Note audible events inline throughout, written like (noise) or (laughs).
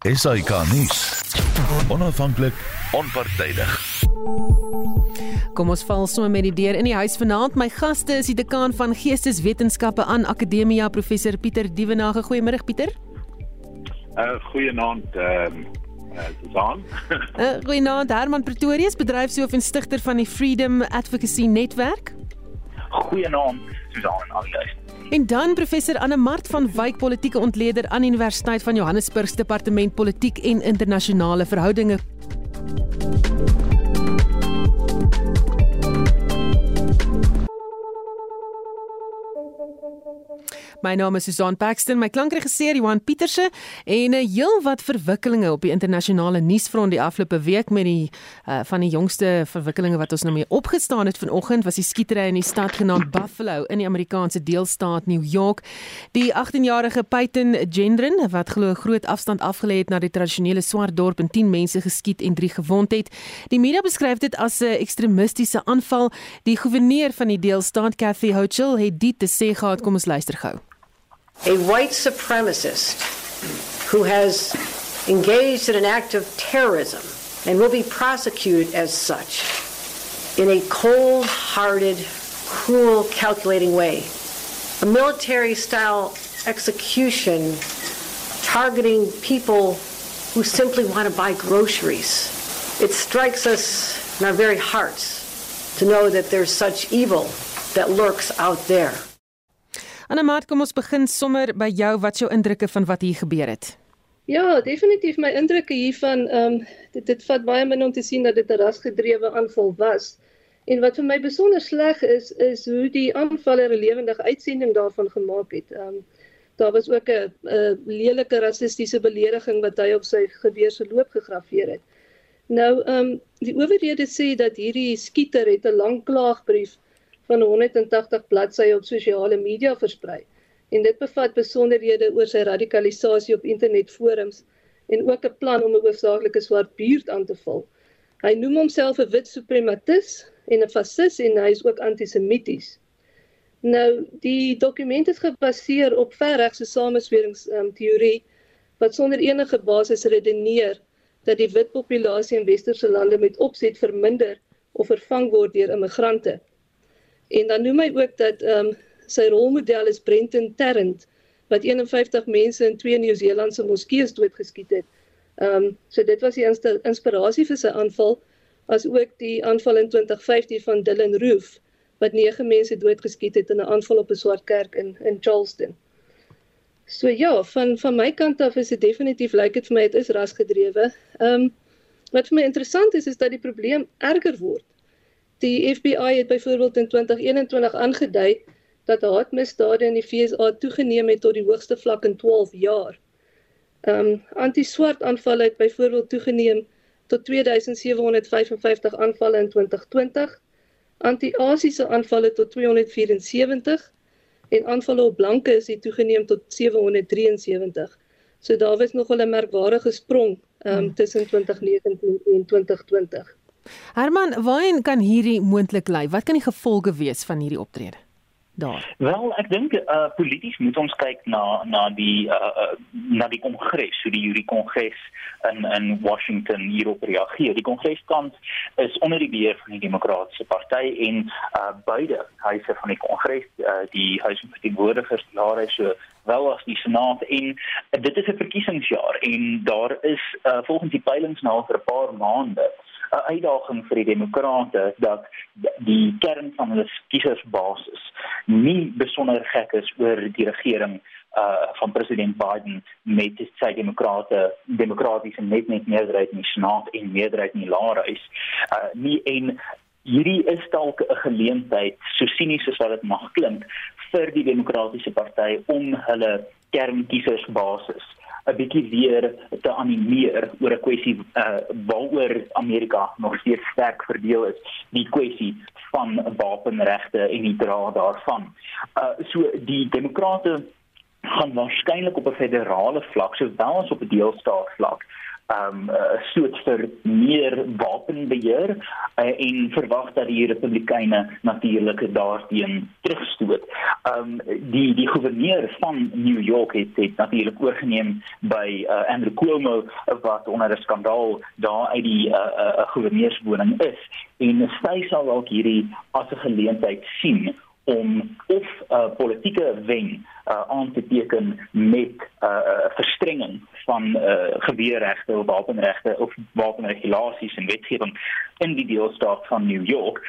SAK nuus. Onafhanklik, onpartydig. Kom ons val sommer met die deur in die huis vanaand. My gaste is die dekaan van Geesteswetenskappe aan Akademia, professor Pieter Dievenage. Goeiemôre Pieter. Uh goeienaand ehm uh, Susan. uh, (laughs) goeienaand Herman Pretorius, bedryfshoof en stigter van die Freedom Advocacy Netwerk. Goeienaand Susan en al die. En dan professor Anne Mart van Wyk politieke ontleder aan Universiteit van Johannesburg se departement politiek en internasionale verhoudinge. My naam is Susan Paxton, my klankregisseur Johan Pieterse en 'n uh, heel wat verwikkelinge op die internasionale nuusfront die afgelope week met die uh, van die jongste verwikkelinge wat ons nou mee opgestaan het vanoggend was die skietery in die stad genaamd Buffalo in die Amerikaanse deelstaat New York. Die 18-jarige Peyton Gendron wat glo 'n groot afstand afgelê het na die tradisionele swart dorp en 10 mense geskiet en 3 gewond het. Die media beskryf dit as 'n ekstremistiese aanval. Die goewerneur van die deelstaat, Kathy Hochul, het dit te sê gehad. Kom ons luister gou. A white supremacist who has engaged in an act of terrorism and will be prosecuted as such in a cold hearted, cruel, calculating way. A military style execution targeting people who simply want to buy groceries. It strikes us in our very hearts to know that there's such evil that lurks out there. Anamaat, kom ons begin sommer by jou wat jou indrukke van wat hier gebeur het. Ja, definitief my indrukke hiervan ehm um, dit dit vat baie min om te sien dat dit 'n rasgedrewe aanval was. En wat vir my besonder sleg is is hoe die aanvaller 'n lewendige uitsending daarvan gemaak het. Ehm um, daar was ook 'n 'n lelike rassistiese belediging wat hy op sy geweer se loop gegraveer het. Nou ehm um, die owerhede sê dat hierdie skieter het 'n lang klaagbrief van 180 bladsye op sosiale media versprei. En dit bevat besonderhede oor sy radikalisasie op internetforums en ook 'n plan om 'n hoofsaaklike swart buurt aan te val. Hy noem homself 'n wit suprematis en 'n fasis en hy is ook antisemities. Nou, die dokument is gebaseer op verregse sameswerings um, teorie wat sonder enige basis redeneer dat die wit populasie in westerse lande met opset verminder of vervang word deur immigrante. En dan noem hy ook dat ehm um, sy rolmodel is Brenton Tarrant wat 51 mense in twee Nieu-Seelandse moskeeë doodgeskiet het. Ehm um, so dit was die inspirasie vir sy aanval as ook die aanval in 2015 van Dylan Roof wat 9 mense doodgeskiet het in 'n aanval op 'n swart kerk in in Charleston. So ja, van van my kant af is dit definitief lyk dit vir my dit is rasgedrewe. Ehm um, wat vir my interessant is is dat die probleem erger word. Die FBI het byvoorbeeld in 2021 aangedui dat haatmisdade in die VSA toegeneem het tot die hoogste vlak in 12 jaar. Ehm um, anti-swart aanvalle het byvoorbeeld toegeneem tot 2755 aanvalle in 2020, anti-Asiëse aanvalle tot 274 en aanvalle op blanke is dit toegeneem tot 773. So daar was nog 'n merkwaardige sprong ehm um, tussen 2019 en 2020. Herman, waarheen kan hierdie moontlik lei? Wat kan die gevolge wees van hierdie optrede? Daar. Wel, ek dink uh polities moet ons kyk na na die uh, uh na die kongres, hoe die hierdie kongres in in Washington hierop reageer. Die kongreskant is onder die beheer van die Demokratiese Party en uh beide huise van die kongres, uh die huis van verteenwoordigers, daar is so wel as die senaat en uh, dit is 'n verkiesingsjaar en daar is uh volgens die peilings nou vir 'n paar maande 'n uitdaging vir die demokrate dat die kern van hulle kiesersbasis nie besonder gek is oor die regering uh van president Biden met sy demokrate demokratiese net net meerderheid in die senaat en meerderheid in die laerhuis uh nie. En hierdie is dalk 'n geleentheid so sinies as wat dit mag klink vir die demokratiese party om hulle kernkiesersbasis 'n bietjie weer te animeer oor 'n kwessie uh, waaroor Amerika nog steeds sterk verdeel is, die kwessie van wapenregte en die dra daarvan. Uh so die demokrate gaan waarskynlik op 'n federale vlak sowel as op 'n deelstaat vlak um soort vir meer wapenbeheer uh, en verwag dat die Republikeine natuurlik daarteen terugstoot. Um die die gouverneur van New York het dit natuurlik oorgeneem by uh, Andrew Cuomo wat onder 'n skandaal daar uit die 'n uh, uh, gouverneurswoning is en sy sal dalk hierdie as 'n geleentheid sien om of 'n uh, politieke wen uh, aan te teken met 'n uh, verstrenging van uh, geweerregte of wapenregte of wapenregulasies en wetgewing in die deelstaat van New York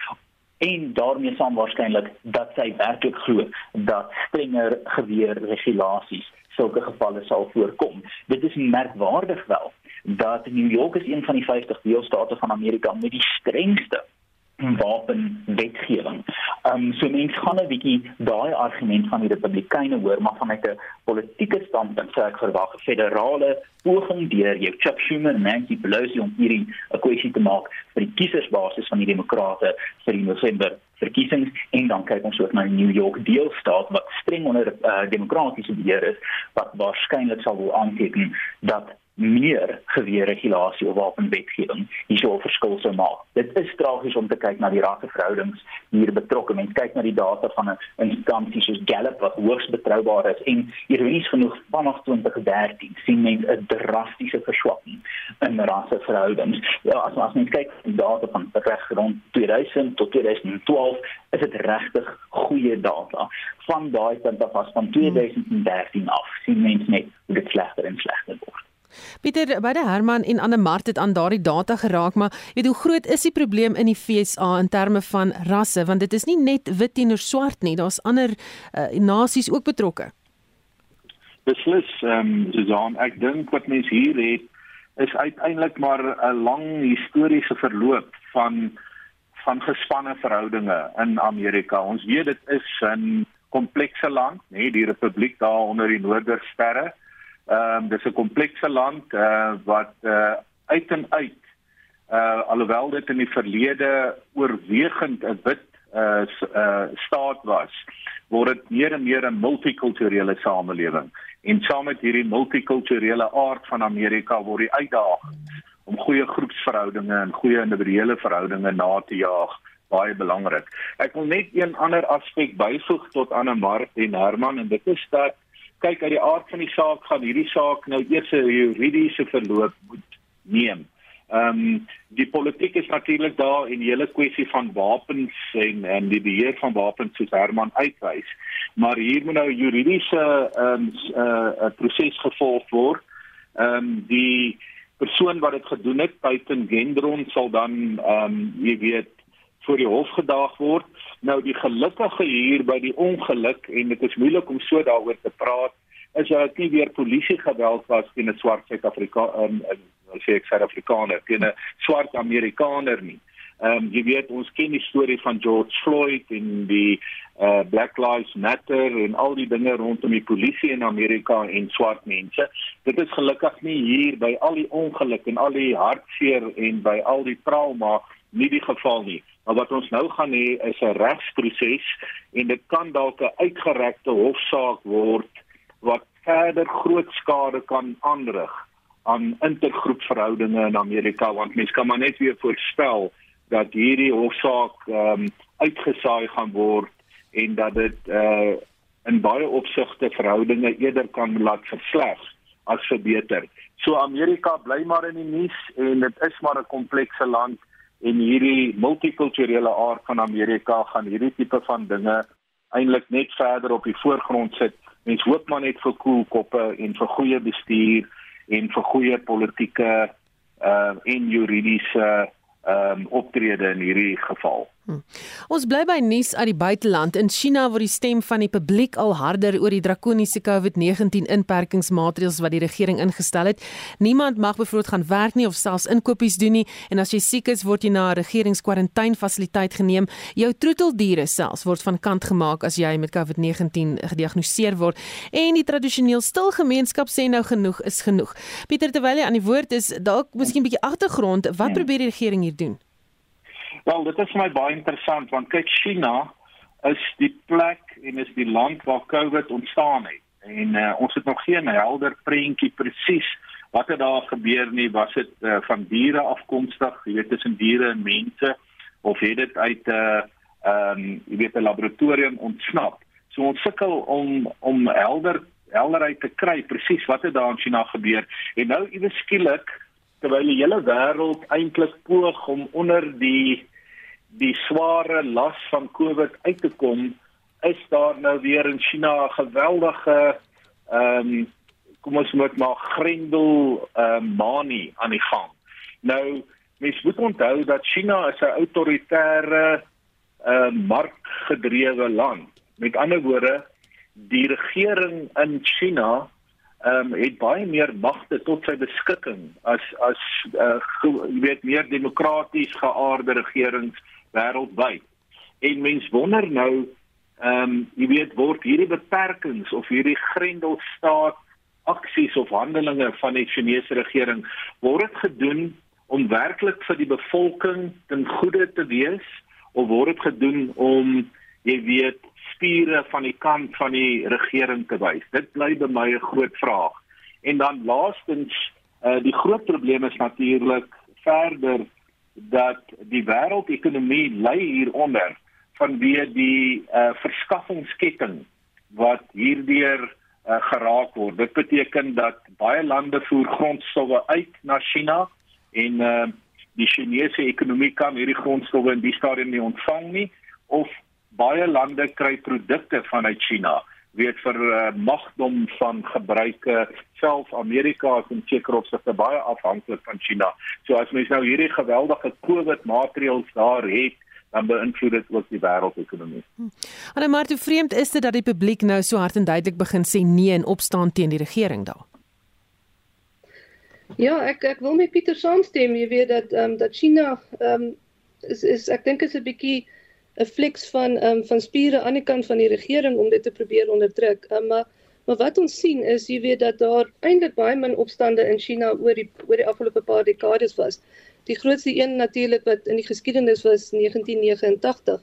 en daarmee saam waarskynlik dat sy werklik glo dat strenger geweerregulasies sulke gevalle sal voorkom. Dit is merkwaardig wel dat New York is een van die 50 deelstate van Amerika met die strengste wapenwetgewing. Ehm um, so mense gaan 'n bietjie daai argument van die Republikeine hoor, maar vanuit 'n politieke standpunt sou ek verwag 'n federale poging deur jou Chuck Schumer en Nancy Pelosi om hierdie 'n kwessie te maak vir die kiesersbasis van die Demokrate vir die November verkiesings en dan kyk ons ook na die New York deelstaat wat streng onder uh, demokratiese beheer is wat waarskynlik sal wil aanteken dat meer geweerregulasie of wapenwetgewing hierso 'n verskil sou maak. Dit is tragies om te kyk na die rasseverhoudings hier betrokke. Mens kyk na die data van 'n instansie soos Gallup wat hoogs betroubaar is en ironies genoeg vanaf 2013 sien mens 'n drastiese verswakking in rasseverhoudings. Ja, as as mens kyk na die data van reg rond 2000 tot 2012, is dit regtig goeie data. Van daai punt af van 2013 af sien mens net hoe dit slegter en slegter word. Pieter, beide Herman en Anne Mart het aan daardie data geraak, maar weet hoe groot is die probleem in die FSA in terme van rasse want dit is nie net wit teenoor swart nie, daar's ander uh, nasies ook betrokke. Beslis, ehm um, Susan, ek dink wat mense hier het is uiteindelik maar 'n lang historiese verloop van van gespanne verhoudinge in Amerika. Ons weet dit is 'n komplekse land, nê, die republiek daar onder die Noordersterre. Ehm um, dis 'n komplekse land uh, wat uh, uit en uit uh, alhoewel dit in die verlede oorwegend 'n wit uh, uh, staat was, word dit meer en meer 'n multikulturele samelewing. En saam met hierdie multikulturele aard van Amerika word die uitdagings om goeie groepsverhoudinge en goeie individuele verhoudinge na te jaag baie belangrik. Ek wil net een ander aspek byvoeg tot Anne Mart en Herman en dit is dat kyk uit die aard van die saak gaan hierdie saak nou eers 'n juridiese verloop moet neem. Ehm um, die politiek is natuurlik daar in die hele kwessie van wapens en en die beheer van wapens soos Herman uitwys. Maar hier moet nou juridiese ehm um, 'n uh, proses gevolg word. Ehm um, die persoon wat dit gedoen het, Peyton Gendron sal dan ehm um, jy weet voor die hof gedaag word. Nou die gelukkige hier by die ongeluk en dit is moeilik om so daaroor te praat is dat dit nie weer polisie geweld was teen 'n swart Suid-Afrikaner um, sê ek Suid-Afrikaner teen 'n swart Amerikaner nie. Ehm um, jy weet ons ken die storie van George Floyd en die uh, Black Lives Matter en al die dinge rondom die polisie in Amerika en swart mense. Dit is gelukkig nie hier by al die ongeluk en al die hartseer en by al die trauma nie die geval nie. Maar wat ons nou gaan hê is 'n regsproses en dit kan dalk 'n uitgerekte hofsaak word wat verder groot skade kan aanrig aan intergroepverhoudinge in Amerika want mense kan maar net weer voorspel dat hierdie hofsaak ehm um, uitgesaai gaan word en dat dit uh in baie opsigte verhoudinge eerder kan laat versleg as verbeter. So Amerika bly maar in die nuus en dit is maar 'n komplekse land en hierdie multikulturele aard van Amerika gaan hierdie tipe van dinge eintlik net verder op die voorgrond sit. Mens hoop maar net vir koel koppe en vir goeie bestuur en vir goeie politieke uh en juridiese ehm um, optrede in hierdie geval. Hm. Ons bly by nuus uit die buiteland. In China word die stem van die publiek al harder oor die drakoniese COVID-19 inperkingsmaatreëls wat die regering ingestel het. Niemand mag bevoorbeeld gaan werk nie of selfs inkopies doen nie en as jy siek is, word jy na 'n regeringskwarantainfasiliteit geneem. Jou troeteldiere selfs word van kant gemaak as jy met COVID-19 gediagnoseer word. En die tradisioneel stil gemeenskap sê nou genoeg is genoeg. Pieter terwyl jy aan die woord is, dalk miskien 'n bietjie agtergrond, wat ja. probeer die regering hier doen? Wel, dit is vir my baie interessant want kyk China is die plek en is die land waar COVID ontstaan het. En uh, ons het nog geen helder prentjie presies wat het daar gebeur nie. Was dit uh, van diere afkomstig? Jy weet tussen diere en mense? Of het dit uit 'n uh, ehm um, jy weet 'n laboratorium ontsnap? So ons sukkel om om helder helderheid te kry presies wat het daar in China gebeur. En nou iewes skielik terwyl die hele wêreld eintlik poog om onder die die sware las van Covid uit te kom is daar nou weer in China 'n geweldige ehm um, kom ons moet maar grendel ehm uh, manie aan die gang. Nou mens moet onthou dat China is 'n autoritaire ehm uh, markgedrewe land. Met ander woorde, die regering in China ehm um, het baie meer magte tot sy beskikking as as uh, jy weet meer demokraties geaarde regerings wêreldwyd. En mens wonder nou ehm um, jy weet word hierdie beperkings of hierdie grendelstaat aksies of handelinge van die Chinese regering word dit gedoen om werklik vir die bevolking ten goeie te wees? Of word dit gedoen om jy weet spiere van die kant van die regering te wys? Dit bly by my 'n groot vraag. En dan laastens uh, die groot probleem is natuurlik verder dat die wêreldekonomie lê hieronder vanweë die uh, verskaffingsketting wat hierdeur uh, geraak word. Dit beteken dat baie lande voer grondstowwe uit na China en uh, die Chinese ekonomie kan hierdie grondstowwe in die stadium nie ontvang nie of baie lande kry produkte vanuit China weet vir uh, magdom van gebruike self Amerika is in sekere opsigte baie afhanklik van China. So as mens nou hierdie geweldige COVID maatreëls daar het, dan beïnvloed dit ook die wêreldekonomie. En hm. maar toe vreemd is dit dat die publiek nou so hard en duidelik begin sê nee en opstaan teen die regering daar. Ja, ek ek wil met Pieter saamstem. Jy weet dat ehm um, dat China ehm um, is is ek dink is 'n bietjie 'n flex van ehm um, van spiere aan die kant van die regering om dit te probeer onderdruk. Um, maar maar wat ons sien is jy weet dat daar eintlik baie min opstande in China oor die oor die afgelope paar dekades was. Die grootste een natuurlik wat in die geskiedenis was 1989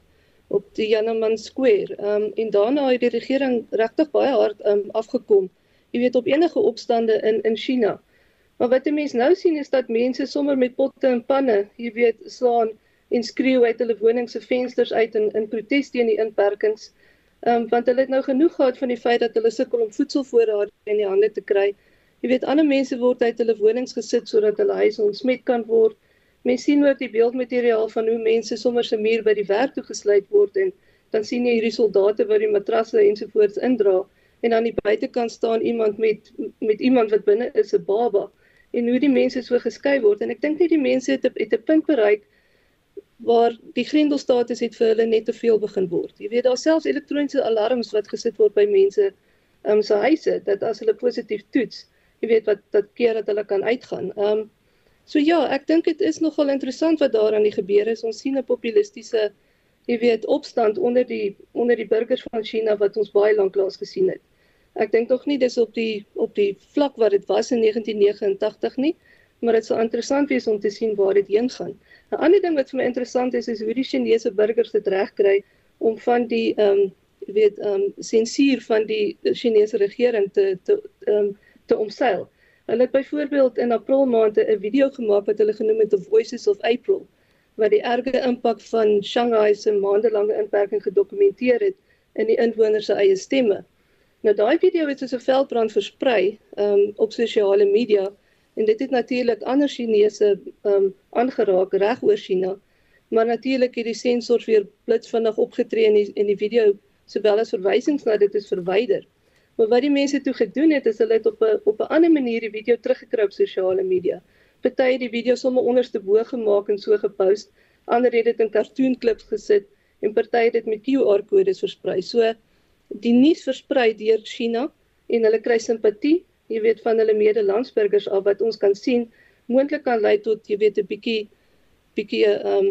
op die Tiananmen Square. Ehm um, en daarna het die regering regtig baie hard um, afgekom. Jy weet op enige opstande in in China. Maar wat 'n mens nou sien is dat mense sommer met potte en panne, jy weet, slaan en skreeu uit hulle woning se vensters uit in in protes teen die inperkings. Ehm um, want hulle het nou genoeg gehad van die feit dat hulle sukkel om voedselvoorrade in die hande te kry. Jy weet ander mense word uit hulle wonings gesit sodat hulle huise ontsmet kan word. Mens sien ook die beeldmateriaal van hoe mense sommer se muur by die werk toe gesluit word en dan sien jy hierdie soldate wat die matrasse ensovoorts indra en aan die buitekant staan iemand met met iemand wat binne is 'n baba en hoe die mense so geskei word en ek dink net die mense het het 'n punt bereik waar die grendelstatus het vir hulle net te veel begin word. Jy weet daar selfs elektroniese alarms wat gesit word by mense um se huise dat as hulle positief toets, jy weet wat dat keer dat hulle kan uitgaan. Um So ja, ek dink dit is nogal interessant wat daar aan die gebeur is. Ons sien 'n populistiese jy weet opstand onder die onder die burgers van China wat ons baie lank laas gesien het. Ek dink tog nie dis op die op die vlak wat dit was in 1989 nie, maar dit sal interessant wees om te sien waar dit heen gaan. 'n Ander ding wat vir my interessant is is hoe die Chinese burgers dit regkry om van die ehm um, weet ehm um, sensuur van die Chinese regering te te ehm um, te omseil. Hulle het byvoorbeeld in April maand 'n video gemaak wat hulle genoem het The Voices of April wat die erge impak van Shanghai se maandelange inperking gedokumenteer het in die inwoners se eie stemme. Nou daai video het soos 'n veldbrand versprei um, op sosiale media en dit het natuurlik ander Chinese um, aangeraak reg oor China. Maar natuurlik het die sensors weer blitsvinnig opgetree en die, en die video sowel as verwysings na dit is verwyder. Maar wat die mense toe gedoen het is hulle het op 'n op 'n ander manier die video teruggekry op sosiale media. Party het die video sommer onderste bo gemaak en so gepost, ander het dit in cartoon clips gesit en party het dit met QR-kodes versprei. So die nuus versprei deur China en hulle kry simpatie, jy weet van hulle medelandsburgers af wat ons kan sien moontlik kan lei tot jy weet 'n bietjie bietjie 'n um,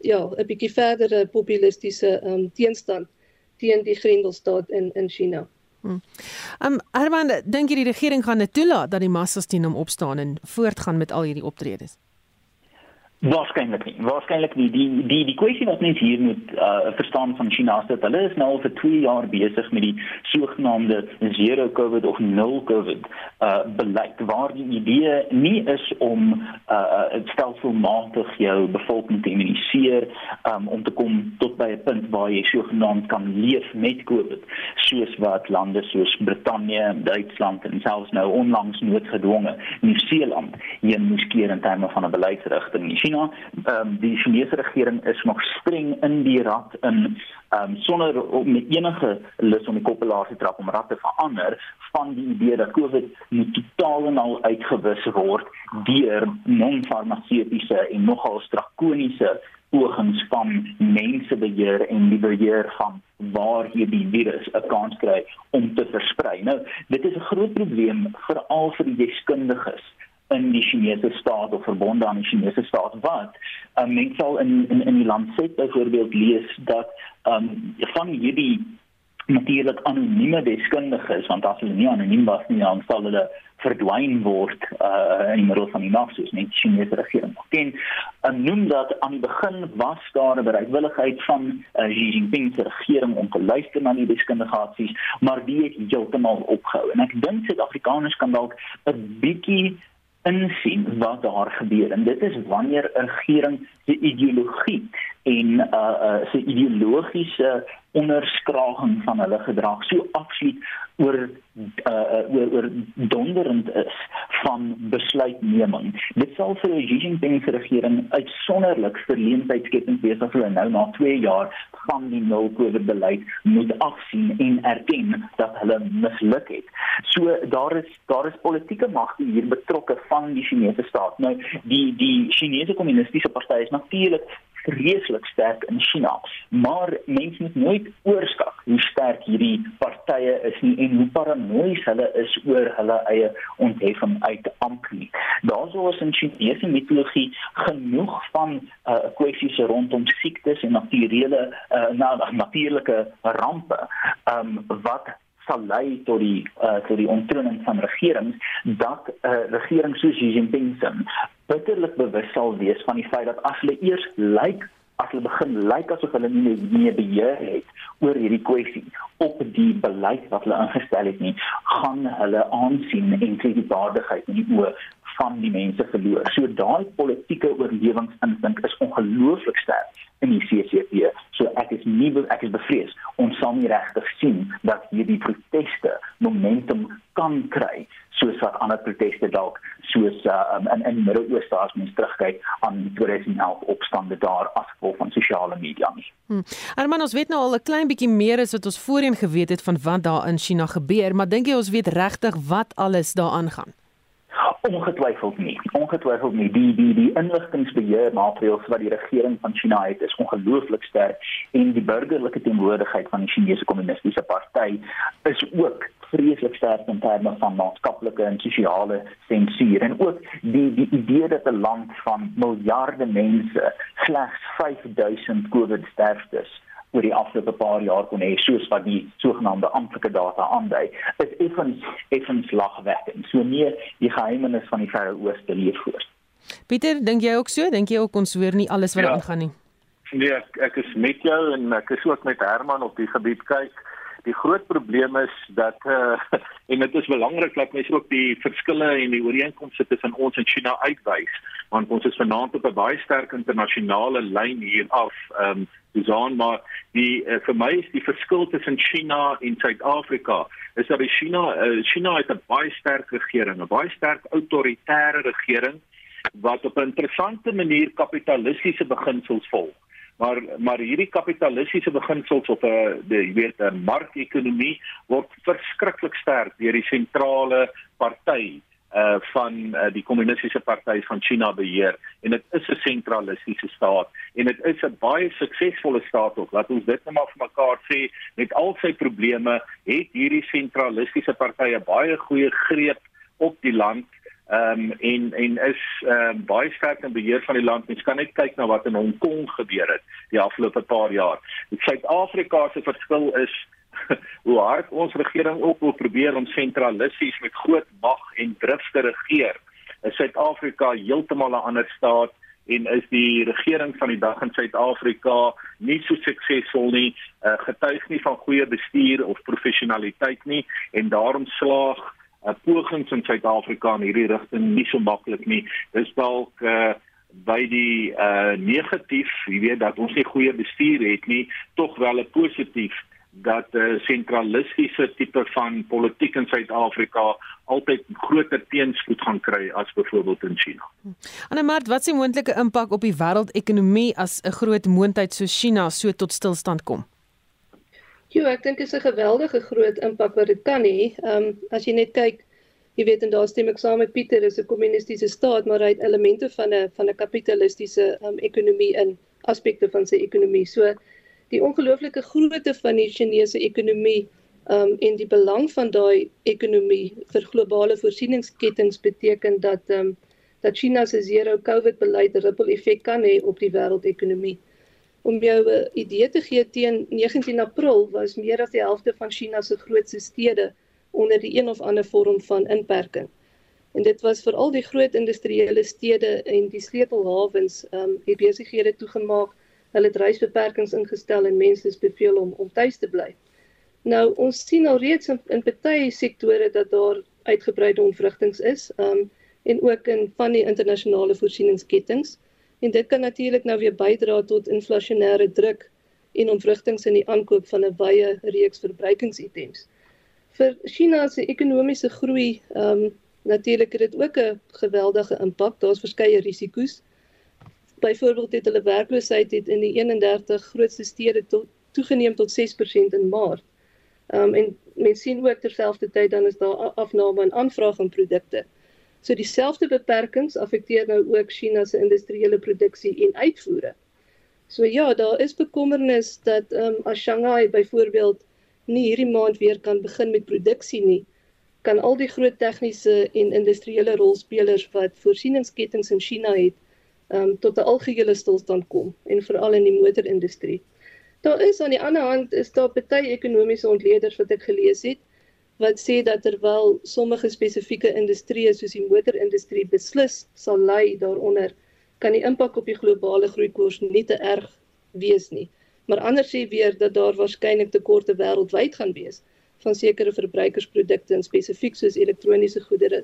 ja, 'n bietjie verdere populistiese um, teenstand teen die Grendelstaat in in China. Hmm. Um Herman, dink jy die regering gaan dit toelaat dat die massas teen hom opstaan en voortgaan met al hierdie optredes? Waarskynlik nie. Waarskynlik nie. Die die die kwessie wat mense hier moet uh, verstaan van China is dat hulle is nou al vir 2 jaar besig met die sogenaamde zero covid of nul covid uh beleid waar die idee nie is om uh stelselmatig jou bevolking te immuniseer um, om te kom tot by 'n punt waar jy sogenaamd kan leef met covid soos wat lande soos Brittanje, Duitsland en selfs nou onlangs noodgedwonge Nieu-Seeland hier moes keer in terme van 'n beleidsrigting. China. Ehm um, die Chinese regering is nog streng in die rad in ehm um, sonder om enige lus om die koppelaar te trap om rad te verander van die idee dat COVID moet totaal en al uitgewis word deur non-farmaseutiese en nogal drakoniese pogings van mensebeheer en die beheer van waar hierdie virus 'n kans kry om te versprei. Nou, dit is 'n groot probleem veral vir die deskundiges in die Chinese staat of verbonde aan die Chinese staat wat um, mense sal in in in die land sê byvoorbeeld lees dat um, van hierdie natuurlik anonieme deskundiges want as hulle nie anoniem was nie dan sal hulle verdwyn word uh, in die middel van die nag soos net die Chinese regering ken en noem dat aan die begin was daar 'n bereidwilligheid van uh, Xi Jinping se regering om te luister na die deskundigasies maar die het heeltemal opgehou. En ek dink Suid-Afrikaners kan dalk 'n bietjie insien wat daar gebeur en dit is wanneer 'n regering se ideologie en uh uh se ideologiese onderskraging van hulle gedrag so absoluut oor uh oor, oor donderend is van besluitneming. Dit sal vir die Xi Jinping se regering uitsonderlik verleentheid skep en as hulle nou na 2 jaar van die nul COVID beleid moet afsien en erken dat hulle misluk het. So daar is daar is politieke magte hier betrokke van die Chinese staat. Nou die die Chinese kommunistiese party is natuurlik vreeslik sterk in China. Maar mense moet nooit oorskat hoe sterk hierdie partye is nie en hoe paranoïes hulle is oor hulle eie ontheffing uit amp nie. Daarso is in Chinese mitologie genoeg van uh, kwessies rondom siektes en natuurlike uh, na natuurlike rampe um, wat sal lei tot die uh, tot die ontroning van regerings dat 'n uh, regering soos Xi Jinping se bitterlik bewus sal wees van die feit dat as hulle eers lyk as hulle begin lyk asof hulle nie meer beheer het oor hierdie kwessie op die beleid wat hulle ingestel het nie gaan hulle aansien en kredietwaardigheid in die oë van die mense verloor. So daai politieke oorlewingsinstinkt is ongelooflik sterk in die CCP. So ek is nie ek is bevrees ons sal nie regtig sien dat hierdie proteste momentum kan kry soos wat ander proteste dalk soos uh, um, in in Midde-Ooste as mens terugkyk aan 2011 opstande daar as gevolg van sosiale media nie. Hmm. Maar ons weet nou al 'n klein bietjie meer as wat ons voorheen geweet het van wat daar in China gebeur, maar dink jy ons weet regtig wat alles daaraan gaan? Ongetwyfeld nie. Ongetwyfeld nie. Die die die inligtingbeheer maatreëls wat die regering van China het is ongelooflik sterk en die burgerlike teenwoordigheid van die Chinese Kommunistiese Party is ook vreeslik sterk in terme van maatskaplike en sosiale sensuur en ook die die idee dat 'n land van miljarde mense slegs 5000 COVID sterftes oor die afgelope paar jaar kon hê soos wat die sogenaamde amptelike data aandui is effens effens lagwekkend so meer die geheimenis van die verre ooste leef voor Pieter dink jy ook so? Dink jy ook ons hoor nie alles wat ja. aangaan nie? Nee ek, ek is met jou en ek is ook met Herman op die gebied. Kyk die groot probleem is dat uh, (laughs) en dit is belangrik dat mense ook die verskille en die ooreenkomste tussen ons en China uitwys want ons is vanaand op 'n baie sterk internasionale lyn hier af. Ehm um, Susan maar die uh, vir my is die verskil tussen China en Suid-Afrika is dat China uh, China het 'n baie sterk regering 'n baie sterk autoritaire regering wat op 'n interessante manier kapitalistiese beginsels volg maar maar hierdie kapitalistiese beginsels op 'n jy weet 'n markekonomie word verskriklik sterk deur die sentrale party uh van uh, die kommunistiese party van China beheer. En dit is 'n sentralistiese staat en dit is 'n baie suksesvolle staat ook. Laat ons dit net maar vir mekaar sê met al sy probleme het hierdie sentralistiese party 'n baie goeie greep op die land ehm um, en en is ehm um, baie sterk in beheer van die land. Mens kan net kyk na wat in Hong Kong gebeur het die afgelope paar jaar. Suid-Afrika se verskil is (laughs) hoe hard ons regering ook wil probeer om sentralisties met groot mag en drif te regeer. Is Suid-Afrika heeltemal 'n ander staat en is die regering van die dag in Suid-Afrika nie so suksesvol nie, uh, getuig nie van goeie bestuur of professionaliteit nie en daarom slaag uh, pogings in Suid-Afrika in hierdie rigting nie so maklik nie. Dis dalk uh, by die uh negatief, jy weet dat ons nie goeie bestuur het nie, tog wel 'n positief dat 'n uh, sentralistiese tipe van politiek in Suid-Afrika altyd groter teenspoed gaan kry as byvoorbeeld in China. Annemart, wat die moontlike impak op die wêreldekonomie as 'n groot moondheid so China so tot stilstand kom? Jo, ek dink dit is 'n geweldige groot impak wat dit kan hê. Ehm um, as jy net kyk jy weet en daar stem ek saam met Pieter is 'n kommunistiese staat maar hy het elemente van 'n van 'n kapitalistiese um, ekonomie in aspekte van sy ekonomie. So die ongelooflike grootte van die Chinese ekonomie um, en die belang van daai ekonomie vir globale voorsieningsketTINGS beteken dat um, dat China se zero COVID beleid 'n ripple effek kan hê op die wêreldekonomie. Om jou 'n idee te gee teen 19 April was meer as die helfte van China se grootste stede onder die een of ander vorm van inperking. En dit was vir al die groot industriële stede en die sleutelhawens, ehm um, het besighede toegemaak. Hulle het reisbeperkings ingestel en mense is beveel om om tuis te bly. Nou ons sien al reeds in, in baie sektore dat daar uitgebreide ontwrigtings is, ehm um, en ook in van die internasionale voorsieningsketTINGS. En dit kan natuurlik nou weer bydra tot inflasionêre druk en ontwrigtings in die aankoop van 'n wye reeks verbruikingsitems vir China se ekonomiese groei, ehm um, natuurlik het dit ook 'n geweldige impak. Daar's verskeie risiko's. Byvoorbeeld het hulle werkloosheid het in die 31 grootste stede tot toegeneem tot 6% in Maart. Ehm um, en mense sien ook terselfdertyd dan is daar afname in aanvraag van produkte. So dieselfde beperkings affekteer nou ook China se industriële produksie en uitvoere. So ja, daar is bekommernis dat ehm um, as Shanghai byvoorbeeld nie hierdie maand weer kan begin met produksie nie, kan al die groot tegniese en industriële rolspelers wat voorsieningsketTINGS in China het, um, tot 'n algehele stilstand kom en veral in die motorindustrie. Daar is aan die ander hand is daar baie ekonomiese ontleeders wat ek gelees het wat sê dat terwyl sommige spesifieke industrieë soos die motorindustrie beslis sal ly daaronder, kan die impak op die globale groeikoers nie te erg wees nie maar ander sê weer dat daar waarskynlik tekorte wêreldwyd gaan wees van sekere verbruikersprodukte en spesifiek soos elektroniese goedere,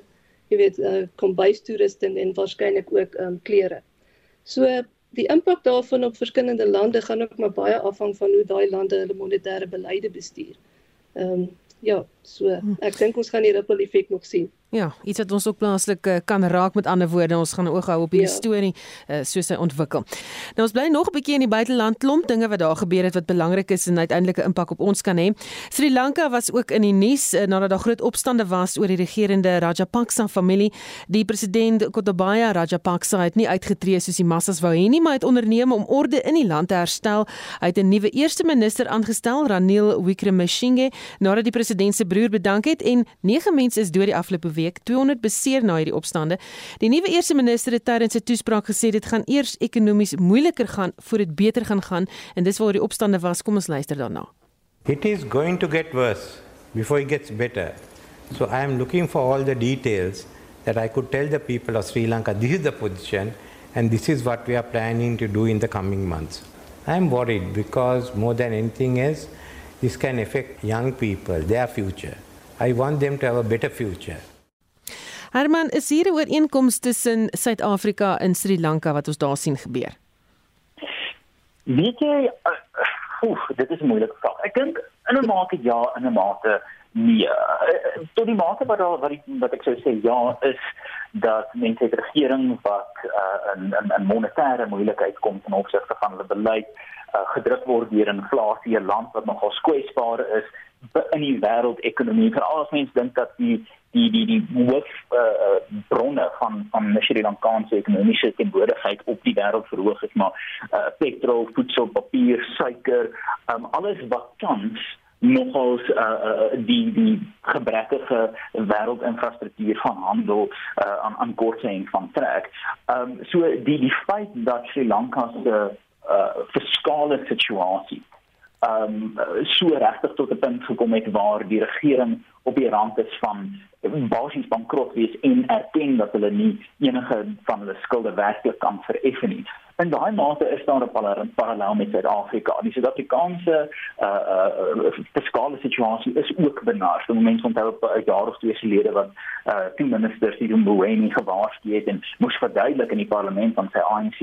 jy weet, uh, kombuistoerusting en waarskynlik ook um, klere. So die impak daarvan op verskillende lande gaan ook maar baie afhang van hoe daai lande hulle monetêre beleide bestuur. Ehm um, ja, so ek dink ons gaan die ripple effek nog sien. Ja, iets wat ons ook plaaslik uh, kan raak met ander woorde. Ons gaan oog hou op hierdie ja. storie uh, soos hy ontwikkel. Nou ons bly nog 'n bietjie in die buiteland klomp dinge wat daar gebeur het wat belangrik is en uiteindelike impak op ons kan hê. Sri Lanka was ook in die nuus uh, nadat daar groot opstande was oor die regerende Rajapaksa familie. Die president Gotabaya Rajapaksa het nie uitgetree soos die massas wou hê nie, maar het onderneem om orde in die land te herstel. Hy het 'n nuwe eerste minister aangestel, Ranil Wickremesinghe, nadat die president se broer bedank het en 9 mense is dood die afgelope week 200 beseer na hierdie opstande. Die nuwe eerste minister het tydens sy toespraak gesê dit gaan eers ekonomies moeiliker gaan voor dit beter gaan gaan en dis waar die opstande was. Kom ons luister daarna. It is going to get worse before it gets better. So I am looking for all the details that I could tell the people of Sri Lanka this is the position and this is what we are planning to do in the coming months. I am worried because more than anything else, this can affect young people, their future. I want them to have a better future. Herman, is hier 'n ooreenkoms tussen Suid-Afrika en Sri Lanka wat ons daar sien gebeur? Weet jy, uh, oef, dit is 'n moeilike vraag. Ek dink in 'n mate ja, in 'n mate nee. Uh, tot die mate wat daar wat, wat ek sou sê ja is dat mense die regering wat uh, in in 'n monetêre moeilikheid kom ten opsigte van hulle beleid uh, gedruk word deur inflasie, 'n land wat nogal kwesbaar is in die wêreldekonomie. Veral as mense dink dat die die die die hoof uh, bronne van van Sri Lankaanse ekonomiese teenwoordigheid op die wêreld verhoog het maar uh, petrol, voedsel, papier, suiker, um, alles wat tans nogals uh, uh, die die gebrekkige wêreldinfrastruktuur van handel uh, aan aan korting van trek. Ehm um, so die die feit dat Sri Lanka se uh, fiskale situasie ehm um, so regtig tot 'n punt gekom het waar die regering op die rand is van basies bankrot wees en erken dat hulle nie enige van hulle skulde werklik kan vereffen nie. In daai mate is daar 'n parallel met Suid-Afrika. Die Suid-Afrikaanse uh uh fiskale situasie is ook. Op die oomblik onthou op 'n jaar of twee gelede wat uh die minister die Mboweni gewaarsku het en moes verduidelik in die parlement van sy ANC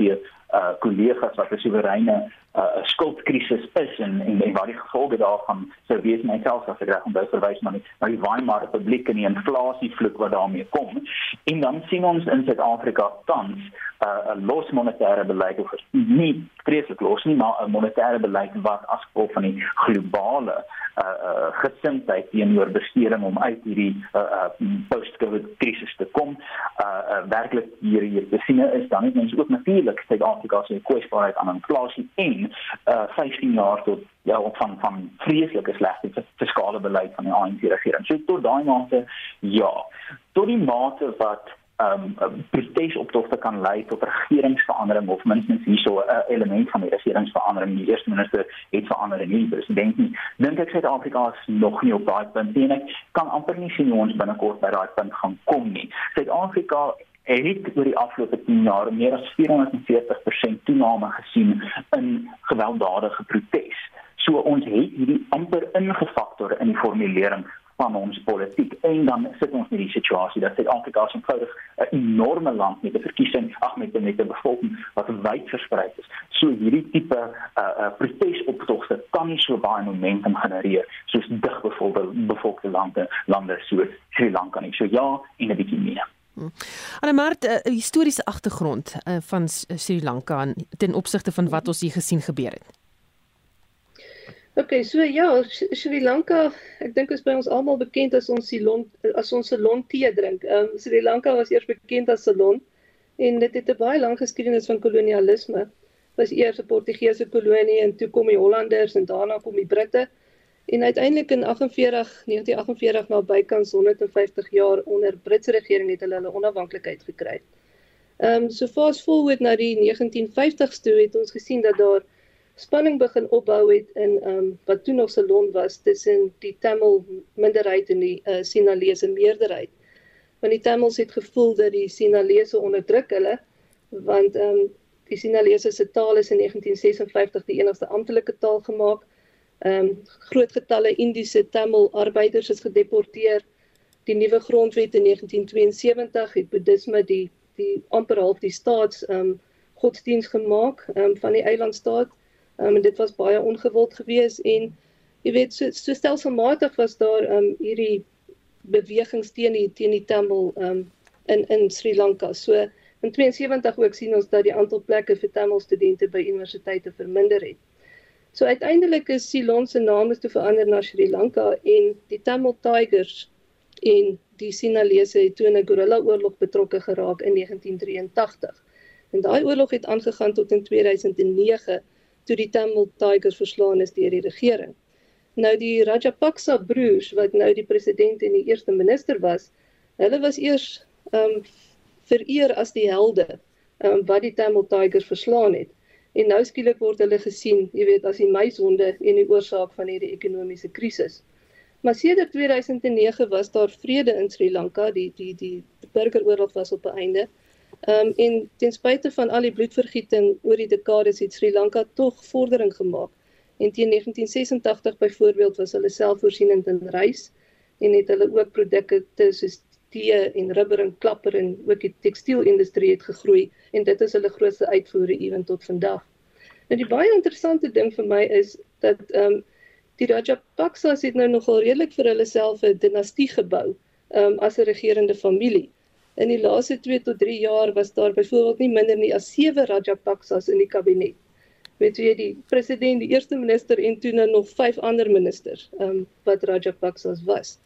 uh kollegas wat 'n soewereine uh skuldkrisis is en en, en wat die gevolge daarvan sou wees myself as ek reg onthou verwys maar nie na die Weimar Republiek en die inflasievloek wat daarmee kom. En dan sien ons in Suid-Afrika tans uh, 'n los monetêre beleid of nie vreeslik los nie maar 'n monetêre beleid wat as gevolg van die globale uh, uh gesindheid teenoor besteding om uit hierdie uh, uh post-covid krisis te kom. Uh, uh werklik hier hier te sien is dan net ons ook natuurlik Suid-Afrika se kwesbaarheid aan inflasie en uh 15 jaar tot ja van van vreeslike slegte fiskale beleid van die ANC regering. So tot daai mate ja, tot die mate wat um protesoptogte kan lei tot regeringsverandering of minstens hierso 'n uh, element van die regeringsverandering. Die eerste minister het verander en nie president nie. Dink ek Suid-Afrika is nog nie op daai punt nie en ek kan amper nie sien hoe ons binnekort by daai punt gaan kom nie. Suid-Afrika het oor die afgelope 10 jaar meer as 440% toename gesien in gewelddadige protes. So ons het hierdie amper ingefaktor in die formulering van ons politiek en dan sit ons in die situasie dat Suid-Afrika se eenvoudig 'n enorme land met 'n verkiesing ag met met 'n bevolking wat wyd versprei is. So hierdie tipe uh uh protesoptogte kan nie so baie momentum genereer soos dig bevolkte bevolkte lande lande soos Sri Lanka nie. So ja, en 'n bietjie meer. Hmm. Anamart, 'n uh, historiese agtergrond uh, van Sri Lanka ten opsigte van wat ons hier gesien gebeur het. Okay, so ja, Sri Lanka, ek dink is by ons almal bekend as ons Ceylon as ons Ceylon tee drink. Ehm um, Sri Lanka was eers bekend as Ceylon en dit het 'n baie lang geskiedenis van kolonialisme. Was eers 'n Portugese kolonie en toe kom die Hollanders en daarna kom die Britte. En uiteindelik in 48 1948 na bykans 150 jaar onder Britse regering het hulle hulle onafhanklikheid gekry. Ehm um, so fast forward na die 1950s toe het ons gesien dat daar spanning begin opbou het in um, wat toe nog Ceylon was tussen die Tamil minderheid en die uh, Sinhalese meerderheid. Want die Tamils het gevoel dat die Sinhalese onderdruk hulle want um, die Sinhalese se taal is in 1956 die enigste amptelike taal gemaak. Ehm um, groot getalle Indiese Tamil arbeiders is gedeporteer. Die nuwe grondwet in 1972 het boeddhisme die die amper half die staats ehm um, godsdiens gemaak um, van die eilandstaat Um, en dit was baie ongewild geweest en jy weet so, so stelselmatig was daar um hierdie bewegings teen die teen die Tamil um in in Sri Lanka. So in 72 ook sien ons dat die aantal plekke vir Tamil studente by universiteite verminder het. So uiteindelik is Ceylon se naam is toe verander na Sri Lanka en die Tamil Tigers en die Sinhalese het toe 'n gorilla oorlog betrokke geraak in 1983. En daai oorlog het aangegaan tot in 2009 toe die Tamil Tigers verslaan is deur die regering. Nou die Rajapaksa broers wat nou die president en die eerste minister was, hulle was eers ehm um, vereer as die helde ehm um, wat die Tamil Tigers verslaan het. En nou skielik word hulle gesien, jy weet, as die meisonde en die oorsaak van hierdie ekonomiese krisis. Maar sedert 2009 was daar vrede in Sri Lanka, die die die burgeroorlog was op 'n einde. Ehm um, en ten spyte van al die bloedvergieting oor die dekades het Sri Lanka tog vordering gemaak. En teen 1986 byvoorbeeld was hulle selfvoorsienend in rys en het hulle ook produkte soos tee en rubber en klapper en ook die tekstielindustrie het gegroei en dit is hulle grootste uitvoere ewen tot vandag. Nou die baie interessante ding vir my is dat ehm um, die Rajapaksas het nou nogal redelik vir hulle self 'n dinastie gebou ehm um, as 'n regerende familie. In die laaste 2 tot 3 jaar was daar byvoorbeeld nie minder nie as 7 Rajapaksas in die kabinet. Weet jy die president, die eerste minister en toe nou nog 5 ander ministers, ehm um, wat Rajapaksas was.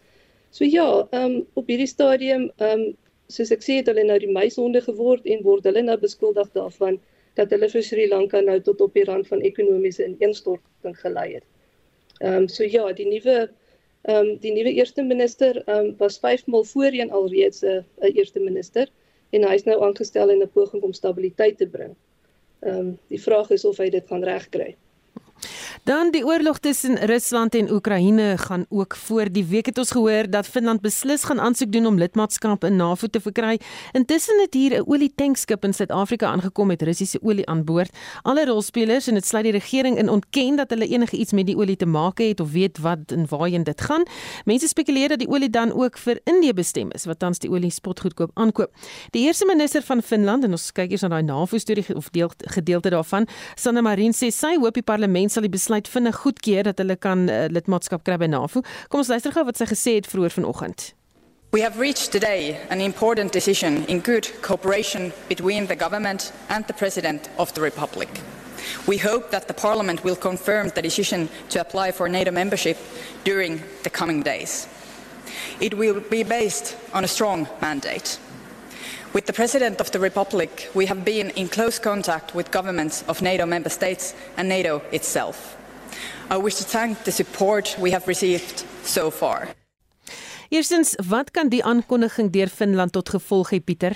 So ja, ehm um, op hierdie stadium ehm um, soos ek sê het hulle nou die meisonde geword en word hulle nou beskuldig daarvan dat hulle vir Sri Lanka nou tot op die rand van ekonomiese ineenstorting gelei het. Ehm um, so ja, die nuwe Ehm um, die nuwe eerste minister ehm um, was 5 maal voorheen alreeds 'n uh, eerste minister en hy is nou aangestel in 'n poging om stabiliteit te bring. Ehm um, die vraag is of hy dit gaan regkry. Dan die oorlog tussen Rusland en Oekraïne gaan ook voor. Die week het ons gehoor dat Finland beslis gaan aansoek doen om lidmaatskap in NAVO te verkry. Intussen het hier 'n olietankskip in Suid-Afrika aangekom met Russiese olie aan boord. Alle rolspelers en dit sluit die regering in ontken dat hulle enige iets met die olie te maak het of weet wat en waarheen dit gaan. Mense spekuleer dat die olie dan ook vir Indië bestem is wat tans die olie spotgoedkoop aankoop. Die eerste minister van Finland en ons kyk eers na daai NAVO storie of deel gedeelte daarvan, Sanna Marin sê sy hoop die parlement sal die besluit vinnig goedkeur dat hulle kan uh, lidmaatskap kry by NAVO. Kom ons luister gou wat sy gesê het vroeër vanoggend. We have reached today an important decision in good cooperation between the government and the President of the Republic. We hope that the Parliament will confirm the decision to apply for NATO membership during the coming days. It will be based on a strong mandate. With the President of the Republic, we have been in close contact with governments of NATO member states and NATO itself. I wish to thank the support we have received so far. Eerstens, wat kan die aankondiging deur Finland tot gevolg hê, Pieter?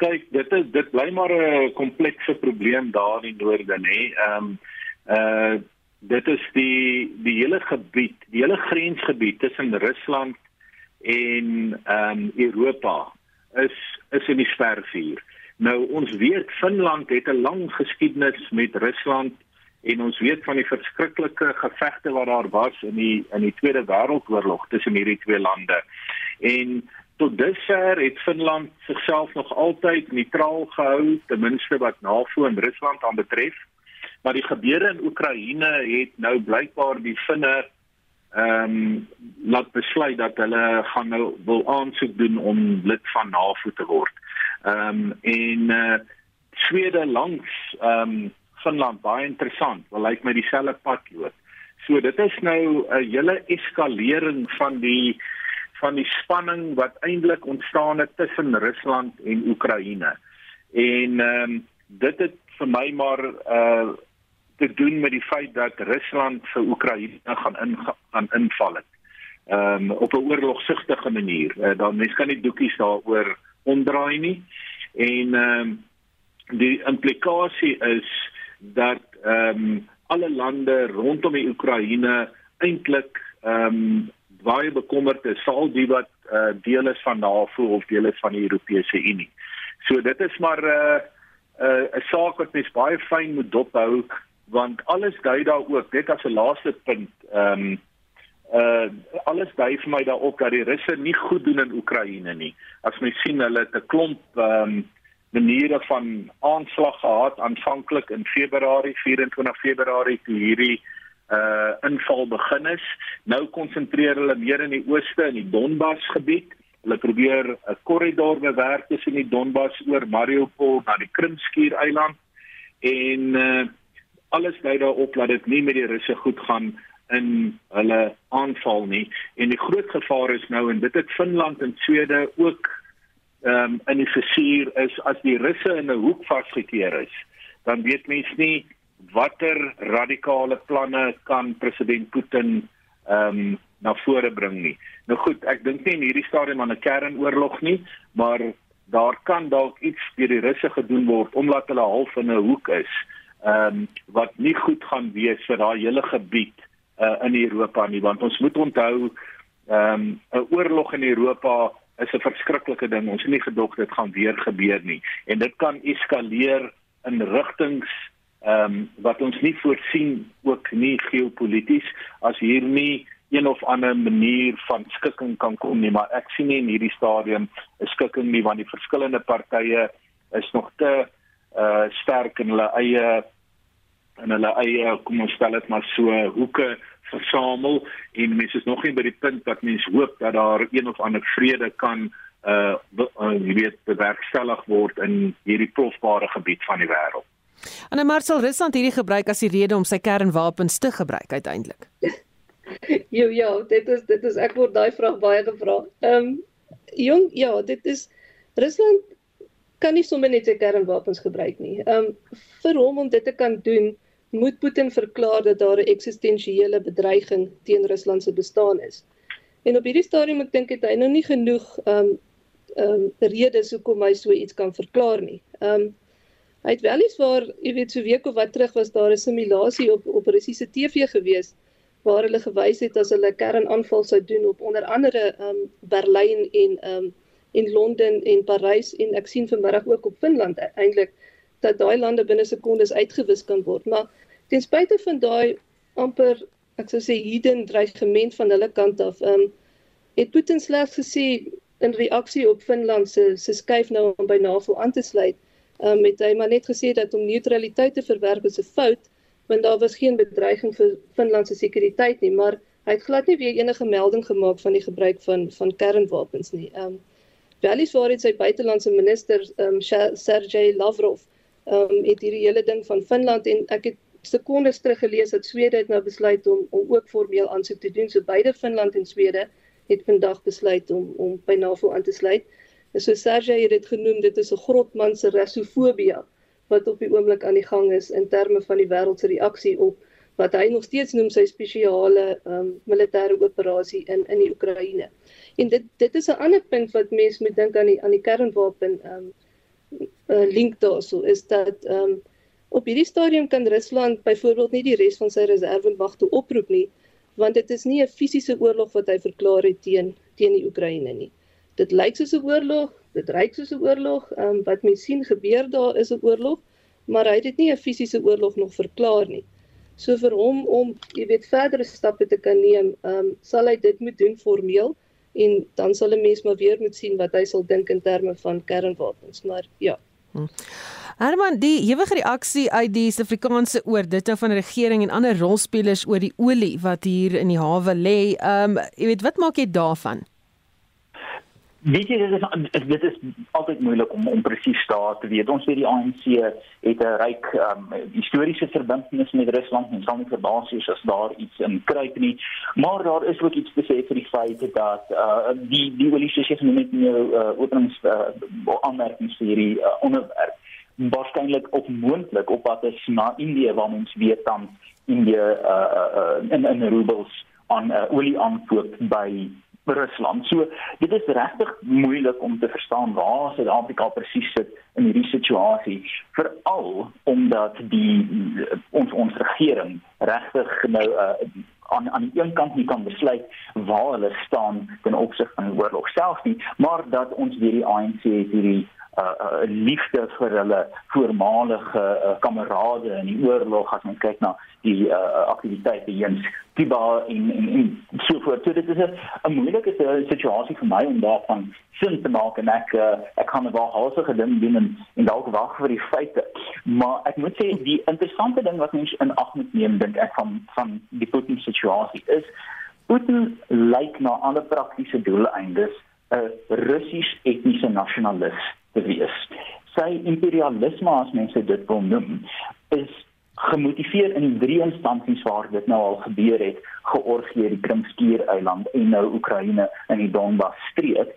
Kyk, dit is dit bly maar 'n komplekse probleem daar in die noorde, nê. Ehm um, uh dit is die die hele gebied, die hele grensgebied tussen Rusland en ehm um, Europa is is in die spervuur. Nou ons weet Finland het 'n lang geskiedenis met Rusland en ons weet van die verskriklike gevegte wat daar was in die in die Tweede Wêreldoorlog tussen hierdie twee lande. En tot dusver het Finland sigself nog altyd neutraal gehou, ten minste wat NAVO en Rusland aanbetref. Maar die gebeure in Oekraïne het nou blykbaar die Finne ehm um, laat besluit dat hulle gaan nou wil aansoek doen om lid van NAVO te word. Ehm um, en uh, Swede langs ehm um, Finland baie interessant. Wel lyk my dieselfde pad loop. So dit is nou 'n hele eskalering van die van die spanning wat eintlik ontstaan het tussen Rusland en Oekraïne. En ehm um, dit het vir my maar uh te doen met die feit dat Rusland vir Oekraïne gaan in gaan inval het. Ehm um, op 'n oorlogsigtige manier. Uh, dan mens kan nie doekies daaroor omdraai nie. En ehm um, die implikasie is dat ehm um, alle lande rondom die Oekraïne eintlik ehm um, baie bekommerd is sal die wat uh, deel is van NAVO of deel is van die Europese Unie. So dit is maar 'n uh, 'n uh, saak wat mens baie fyn moet dophou want alles dui daar ook net as 'n laaste punt ehm um, uh alles dui vir my daarop dat die Russe nie goed doen in Oekraïne nie. As mens sien hulle het 'n klomp ehm um, maniere van aanslag gehad aanvanklik in Februarie 24 Februarie toe hierdie uh inval begin is. Nou konsentreer hulle meer in die ooste in die Donbas gebied. Hulle probeer 'n korridor bewerk tussen die Donbas oor Mariupol na die Krimskier eiland en uh alles dui daarop dat dit nie met die Russe goed gaan in hulle aanval nie en die groot gevaar is nou en dit het Finland en Swede ook ehm um, in die versuur is as die Russe in 'n hoek vasgekeer is, dan weet mens nie watter radikale planne kan president Putin ehm um, na vore bring nie. Nou goed, ek dink nie in hierdie stadium aan 'n kernoorlog nie, maar daar kan dalk iets deur die Russe gedoen word omdat hulle half in 'n hoek is, ehm um, wat nie goed gaan wees vir daai hele gebied uh, in Europa nie, want ons moet onthou ehm um, 'n oorlog in Europa is 'n verskriklike ding. Ons het nie gedog dit gaan weer gebeur nie. En dit kan eskaleer in rigtings ehm um, wat ons nie voorsien ook nie geopolities as hier nie een of ander manier van skikking kan kom nie, maar ek sien nie in hierdie stadium 'n skikking nie want die verskillende partye is nog te uh sterk in hulle eie in hulle eie kom ons stel dit maar so hoeke versamel en mense is nog nie by die punt wat mense hoop dat daar een of ander vrede kan uh, uh jy weet bewerkstellig word in hierdie profbare gebied van die wêreld. En dan Marcel Rusland hierdie gebruik as die rede om sy kernwapens te gebruik uiteindelik. (laughs) Jo ja, dit is dit is ek word daai vraag baie gevra. Ehm um, jong ja, dit is Rusland kan nie sommer net sy kernwapens gebruik nie. Ehm um, vir hom om dit te kan doen, moet Putin verklaar dat daar 'n eksistensiële bedreiging teen Rusland se bestaan is. En op hierdie stadium ek dink het hy nou nie genoeg ehm um, ehm um, redes hoekom hy so iets kan verklaar nie. Ehm um, Hy het wel iets waar, jy weet, so week of wat terug was daar 'n simulasie op op Russiese TV gewees waar hulle gewys het as hulle kernaanval sou doen op onder andere um Berlyn en um en Londen en Parys en ek sien vanmiddag ook op Finland eintlik dat daai lande binne sekondes uitgewis kan word. Maar ten spyte van daai amper ek sou sê hidden dreigement van hulle kant af, um het Putin slegs gesê in reaksie op Finland se se skuif nou om by NAVO aan te sluit, um het hy maar net gesê dat om neutraliteit te verwerp is 'n fout want daar was geen bedreiging vir Finland se sekuriteit nie, maar hy het glad nie weer enige melding gemaak van die gebruik van van kernwapens nie. Um Weliswaar het sy buitelandse minister um Sergey Lavrov um het hierdie hele ding van Finland en ek het sekondes terug gelees dat Swede het nou besluit om om ook formeel aansoek te doen. So beide Finland en Swede het vandag besluit om om by NAVO aan te sluit. En so Sergey het dit genoem, dit is 'n grotman se Russofobia wat op die oomblik aan die gang is in terme van die wêreld se reaksie op wat hy nog steeds noem sy spesiale um militêre operasie in in die Oekraïne. En dit dit is 'n ander punt wat mense moet dink aan die aan die kernwapen um uh, link daarso is dat um op hierdie stadium kan Rusland byvoorbeeld nie die res van sy reservemag toe oproep nie want dit is nie 'n fisiese oorlog wat hy verklaar het teen teen die Oekraïne nie. Dit lyk soos 'n oorlog, dit reik soos 'n oorlog, um wat mens sien gebeur daar is 'n oorlog, maar hy het dit nie 'n fisiese oorlog nog verklaar nie. So vir hom om, jy weet, verdere stappe te kan neem, um sal hy dit moet doen formeel en dan sal 'n mens maar weer moet sien wat hy sal dink in terme van kernwapens, maar ja. Hm. Herman, die ewige reaksie uit die Suid-Afrikaanse oor dit nou van regering en ander rolspelers oor die olie wat hier in die hawe lê. Ehm, um, jy weet wat maak jy daarvan? Weet jy dit is dit is altyd moeilik om om presies daar te weet. Ons weet die ANC het 'n ryk um, historiese verbintenis met Rusland en sal nie verbaas wees as daar iets in kruip nie. Maar daar is ook iets te sê vir die feit dat uh, die die het in jou uh, openings uh, aanmerkings vir hierdie uh, onderwerp waarskynlik op moontlik op wat is na Indië waar ons weet dan Indië uh, uh, in in rubles aan uh, olie aankoop by Rusland. So dit is regtig moeilik om te verstaan waar Suid-Afrika presies sit in hierdie situasie, veral omdat die ons ons regering regtig nou uh, aan aan die een kant nie kan besluit waar hulle staan ten opsigte van die oorlog self nie, maar dat ons deur die ANC hierdie uh, uh liefde vir hulle voormalige uh, kamerade in die oorlog as ons kyk na die uh, aktiwiteite hier's Cuba en en en so voort. So dit is 'n moeilike situasie vir my om daarvan sin te maak en ek uh, ek kan wel hause gedink doen en en dalk wag vir die feite. Maar ek moet sê die interessante ding wat mense in ag moet neem dink ek van van die Putin situasie is Putin lyk na alle praktiese doeleindes 'n Russies etniese nasionalis te wees. Sy imperialisme as mense dit wil noem, is gemotiveer in drie instansies waar dit nou al gebeur het, Georgië, die Krimskiereiland en nou Oekraïne in die Donbas streek.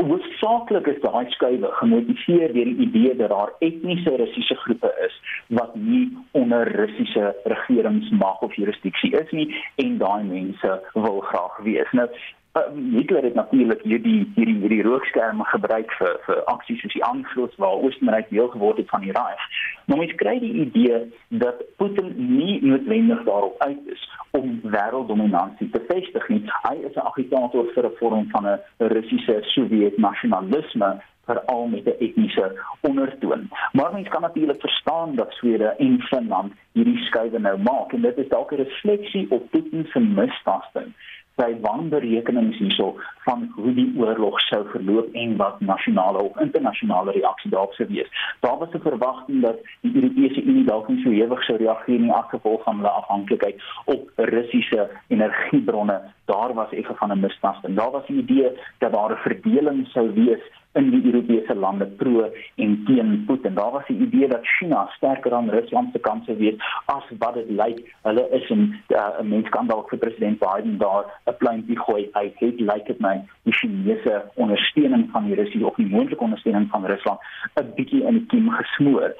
Hoofsaaklik is daai skuwe gemotiveer deur die idee dat daar etniese Russiese groepe is wat nie onder Russiese regeringsmag of jurisdiksie is nie en daai mense wil graag wees. Nou Hitler het natuurlik hierdie hierdie hierdie rookskerme gebruik vir vir aksies soos die aanvloes waar Oostenryk deel geword het van die Reich. Maar mens kry die idee dat Putin nie noodwendig daarop uit is om wêrelddominansie te vestig nie. Hy is 'n agitator vir 'n vorm van 'n Russiese Sowjet nasionalisme veral met 'n etniese ondertoon. Maar mens kan natuurlik verstaan dat Swede en Finland hierdie skuwe nou maak en dit is dalk 'n refleksie op Putin se mistasting sy wanberekenings hierso van hoe die oorlog sou verloop en wat nasionale of internasionale reaksie daarop sou wees. Daar was 'n verwagting dat die Europese Unie dalk nie so hewig sou reageer nie as gevolg van hulle afhanklikheid op Russiese energiebronne. Daar was effe van 'n misverstand. Daar was die idee dat daar 'n verdeling sou wees in die Europese lande pro en teen Putin. Daar was die idee dat China sterker aan Rusland se kant sou wees as wat dit lyk. Hulle is 'n uh, mens kan dalk vir president Biden daar 'n pleintjie gooi. Hy het lyk dit my die Chinese ondersteuning van die Russiese of die moontlike ondersteuning van Rusland 'n bietjie in die kiem gesmoor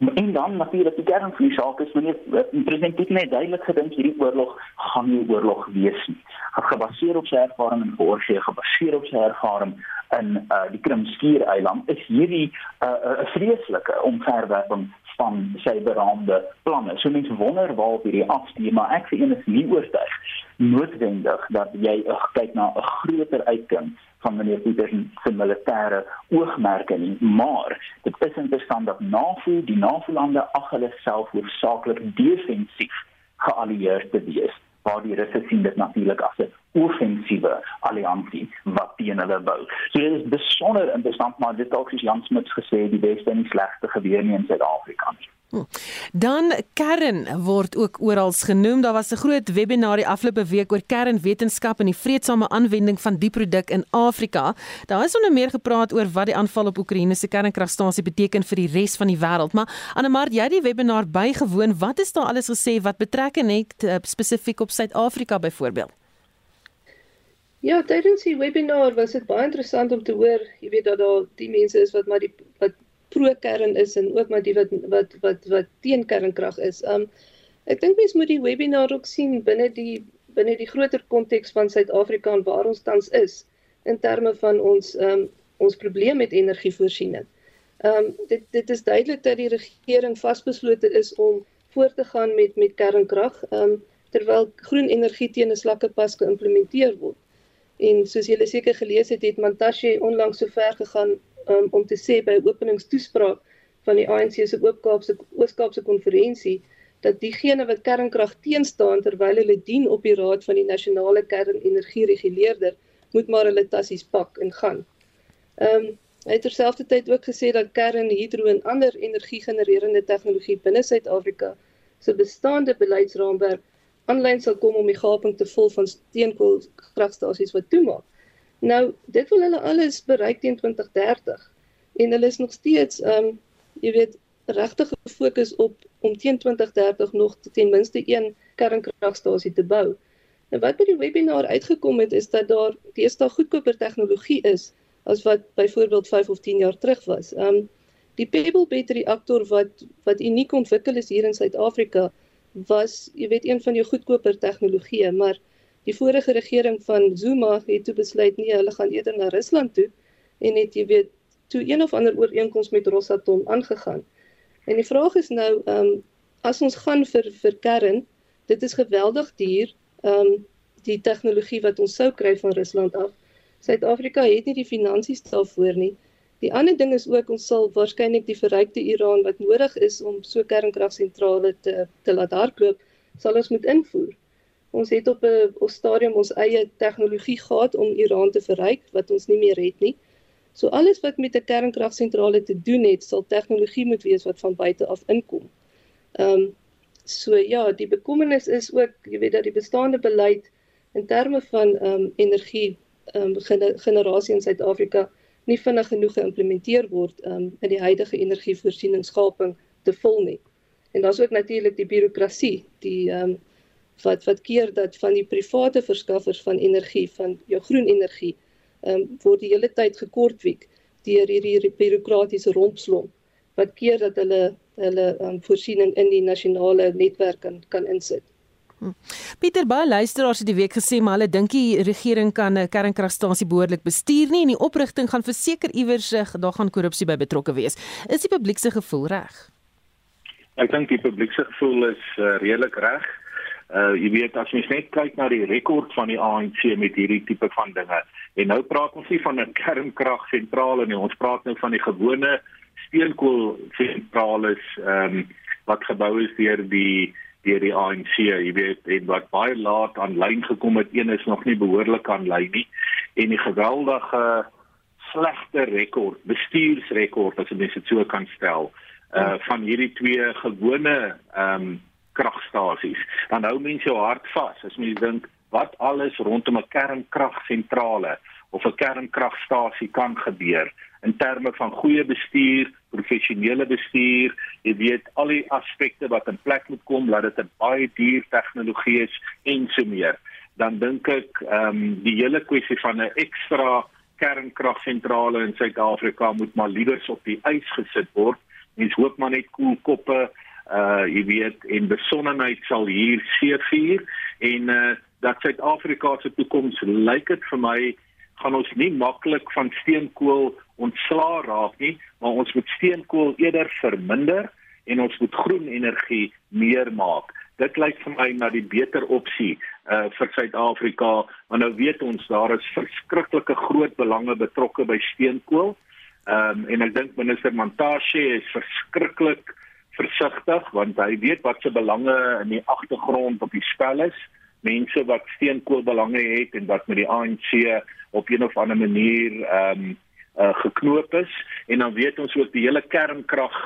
En dan natuurlik die kern van die saak is meneer die president het net duidelik gedink hierdie oorlog gaan nie oorlog wees nie. Gebaseer op sy ervaring in Georgië, gebaseer op sy ervaring in uh, die Krimskiereiland is hierdie 'n uh, vreeslike omverwerping van sy beraamde planne. So mense wonder waar op hierdie afstuur, maar ek sien is nie oortuig noodwendig dat jy kyk na 'n groter uitkoms van meneer Pieters se militêre oogmerke nie, maar dit is interessant dat NAVO, die NAVO-lande ag hulle self hoofsaaklik defensief geallieerd te wees waar die Russe sien dit natuurlik as 'n offensiewe alliansie wat teen hulle bou. So dit is besonder interessant maar dit dalk soos Jan Smuts gesê die beste en die slegste gebeur nie in Suid-Afrika nie. Hm. Dan kern word ook oral genoem. Daar was 'n groot webinar die afgelope week oor kernwetenskap en die vredesame aanwending van die produk in Afrika. Daar is onder meer gepraat oor wat die aanval op Oekraïne se kernkragstasie beteken vir die res van die wêreld. Maar Annemar, jy het die webinar bygewoon. Wat is daar alles gesê wat betrekking het uh, spesifiek op Suid-Afrika byvoorbeeld? Ja, tydens die webinar was dit baie interessant om te hoor, jy weet dat daar die mense is wat maar die wat pro-kern is en ook maar die wat wat wat wat teen kernkrag is. Um ek dink mense moet die webinar ook sien binne die binne die groter konteks van Suid-Afrika en waar ons tans is in terme van ons um ons probleem met energievoorsiening. Um dit dit is duidelik dat die regering vasbeslote is om voort te gaan met met kernkrag um terwyl groen energie teen 'n slakke pas geïmplementeer word. En soos julle seker gelees het, het Mantashe onlangs so ver gegaan um, om te sê by openingstoespraak van die ANC se Oop-Kaapse Oos-Kaapse konferensie dat diegene wat kernkrag teenstaan terwyl hulle dien op die raad van die nasionale kernenergiereguleerder moet maar hulle tassies pak en gaan. Ehm um, hy het terselfdertyd ook gesê dat kern, hidro en ander energie-genererende tegnologie binne Suid-Afrika se bestaande beleidsraamwerk aanlyn sal kom om die gaping te vul van steenkoolkragstasies wat toemaak. Nou, dit wil hulle alles bereik teen 2030 en hulle is nog steeds ehm um, jy weet regtig gefokus op om teen 2030 nog ten minste een kernkragstasie te bou. En wat by die webinar uitgekom het is dat daar deesdae goedkoper tegnologie is as wat byvoorbeeld 5 of 10 jaar terug was. Ehm um, die Pebble battery reaktor wat wat uniek ontwikkel is hier in Suid-Afrika was jy weet een van die goedkoper tegnologieë, maar die vorige regering van Zuma het toe besluit nee, hulle gaan eerder na Rusland toe en het jy weet toe een of ander ooreenkoms met Rosatom aangegaan. En die vraag is nou, ehm um, as ons gaan vir vir kern, dit is geweldig duur, ehm um, die tegnologie wat ons sou kry van Rusland af. Suid-Afrika het nie die finansies daarvoor nie. Die ander ding is ook ons sal waarskynlik die verrykte Iran wat nodig is om so kernkragsentrale te te laat hardloop, sal ons moet invoer. Ons het op 'n stadium ons eie tegnologie gehad om Iran te verryk wat ons nie meer het nie. So alles wat met 'n kernkragsentrale te doen het, sal tegnologie moet wees wat van buite af inkom. Ehm um, so ja, die bekommernis is ook, jy weet dat die bestaande beleid in terme van ehm um, energie ehm um, generasie in Suid-Afrika nie vinnig genoeg geïmplementeer word ehm um, in die huidige energievoorsieningsskaping te vul nie. En daar's ook natuurlik die birokrasie, die ehm um, wat wat keer dat van die private verskaffers van energie van jou groen energie ehm um, word die hele tyd gekortwiek deur hierdie bureaukratiese rompslomp wat keer dat hulle hulle um, voorsiening in die nasionale netwerk kan kan insit. Hm. Pieter baie luisteraars het die week gesê maar hulle dink die regering kan 'n kernkragstasie behoorlik bestuur nie en die oprigting gaan verseker iewers eh, daar gaan korrupsie by betrokke wees. Is die publiek se gevoel reg? Ek dink die publiek se gevoel is uh, redelik reg. Uh jy weet as mens net kyk na die rekord van die ANC met hierdie tipe van dinge. En nou praat ons nie van 'n kernkragsentrale nie, ons praat nou van die gewone steenkoolsentrale ehm um, wat gebou is deur die deur die ANC. Jy weet en wat baie laat aanlyn gekom het, een is nog nie behoorlik aanlyn nie en die geweldige slegte rekord, bestuursrekord as jy dit so kan stel, uh van hierdie twee gewone ehm um, kragstasies. Dan hou mense jou hart vas as mens dink wat alles rondom 'n kernkragsentrale of 'n kernkragstasie kan gebeur in terme van goeie bestuur, professionele bestuur, jy weet al die aspekte wat in plek moet kom, laat dit 'n baie duur tegnologie is en so meer. Dan dink ek ehm um, die hele kwessie van 'n ekstra kernkragsentrale in Suid-Afrika moet maar liewers op die ys gesit word Mens hoop maar net koel koppe uh jy weet en besonnenheid sal hier seëvier en uh dat Suid-Afrika se toekoms lyk dit vir my gaan ons nie maklik van steenkool ontslaa raak nie, maar ons moet steenkool eerder verminder en ons moet groen energie meer maak. Dit lyk vir my na die beter opsie uh vir Suid-Afrika, want nou weet ons daar is verskriklike groot belange betrokke by steenkool. Ehm um, en ek dink minister Montashe is verskriklik versigtig want hy weet wat se belange in die agtergrond op die spel is. Mense wat steenkool belange het en wat met die ANC op 'n of ander manier ehm um, uh, geknoop is en dan weet ons ook die hele kernkrag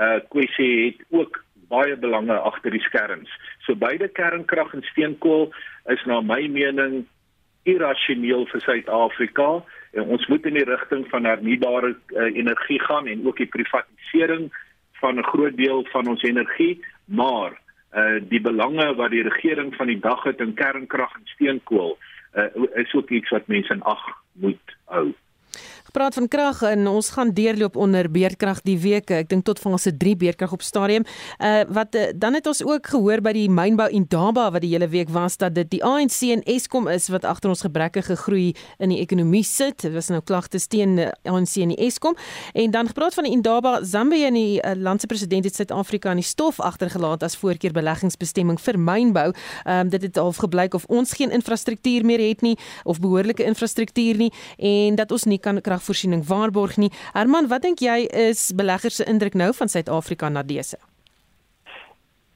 uh kwessie het ook baie belange agter die skerms. So beide kernkrag en steenkool is na my mening irrasioneel vir Suid-Afrika en ons moet in die rigting van hernubare uh, energie gaan en ook die privatisering van 'n groot deel van ons energie, maar uh die belange wat die regering van die dag het in kernkrag en steenkool uh is ook iets wat mense in ag moet hou. Praat van krag en ons gaan deurloop onder beerkrag die week. Ek dink tot van ons se 3 beerkrag op stadium. Uh wat uh, dan het ons ook gehoor by die mynbou en Daba wat die hele week was dat dit die ANC en Eskom is wat agter ons gebrekkige groei in die ekonomie sit. Dit was nou klagtes teen die ANC en die Eskom. En dan gepraat van die Indaba, Zambia en die uh, land se president het Suid-Afrika in die stof agtergelaat as voorkeur beleggingsbestemming vir mynbou. Um dit het al gebleik of ons geen infrastruktuur meer het nie of behoorlike infrastruktuur nie en dat ons nie kan krag kragvoorsiening waarborg nie. Herman, wat dink jy is beleggers se indruk nou van Suid-Afrika na dese?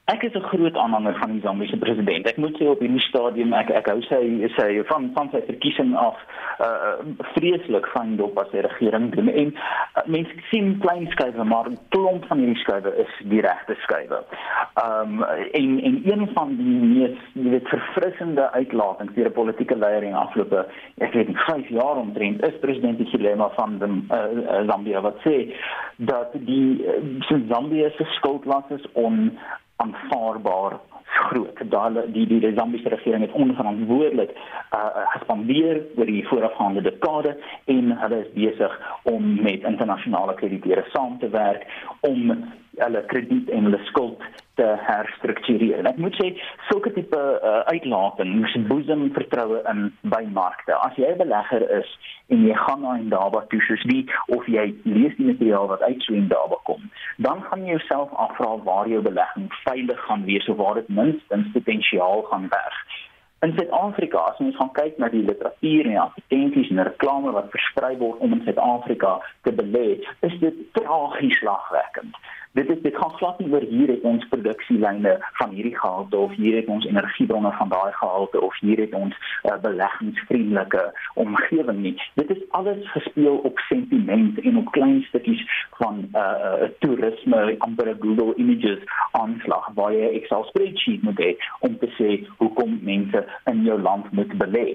Ek is 'n groot aanhanger van die Zambiese president. Ek moet sê op hierdie stadium ek ek hou sy sy van van sy verkiesing af uh vreeslik van dop as die regering doen. En uh, mense sien klein skuwe, maar 'n klomp van hierdie skuwe is die regte skuwe. Um en en een van die mees jy weet verfrissende uitlatings deur 'n politieke leier in afgelope ek weet nie 5 jaar omtrent is president Hichilema van die uh, Zambia wat sê dat die uh, Zambia se skuldlas is on aanvaarbaar groot. Daal die die die Zambiese regering het onverantwoordelik uh gespandeer oor die voorafgaande dekade en hulle is besig om met internasionale krediteure saam te werk om hulle krediet en hulle skuld te herstruktureer. Ek moet sê sulke tipe uh, uitlatings boesem vertroue in by markte. As jy 'n belegger is en jy gaan na 'n daba toe soos die of jy lees die materiaal wat uit so 'n daba kom, dan gaan jy jouself afvra waar jou belegging veilig gaan wees of waar dit minstens potensiaal gaan berg. In Suid-Afrika, as ons gaan kyk na die literatuur en die advertensies en reklame wat versprei word om in Suid-Afrika te belê, is dit tragies slagwekkend dit is dit gaan glad nie oor hier het ons produksielyne van hierdie gehalte of hier het ons energiebronne van daai gehalte of hier het ons uh, beleggingsvriendelike omgewing nie dit is alles gespeel op sentiment en op klein stukkies van uh, toerisme amper Google images aanslag waar jy Excel spreadsheet moet hê om te sê hoekom mense in jou land moet belê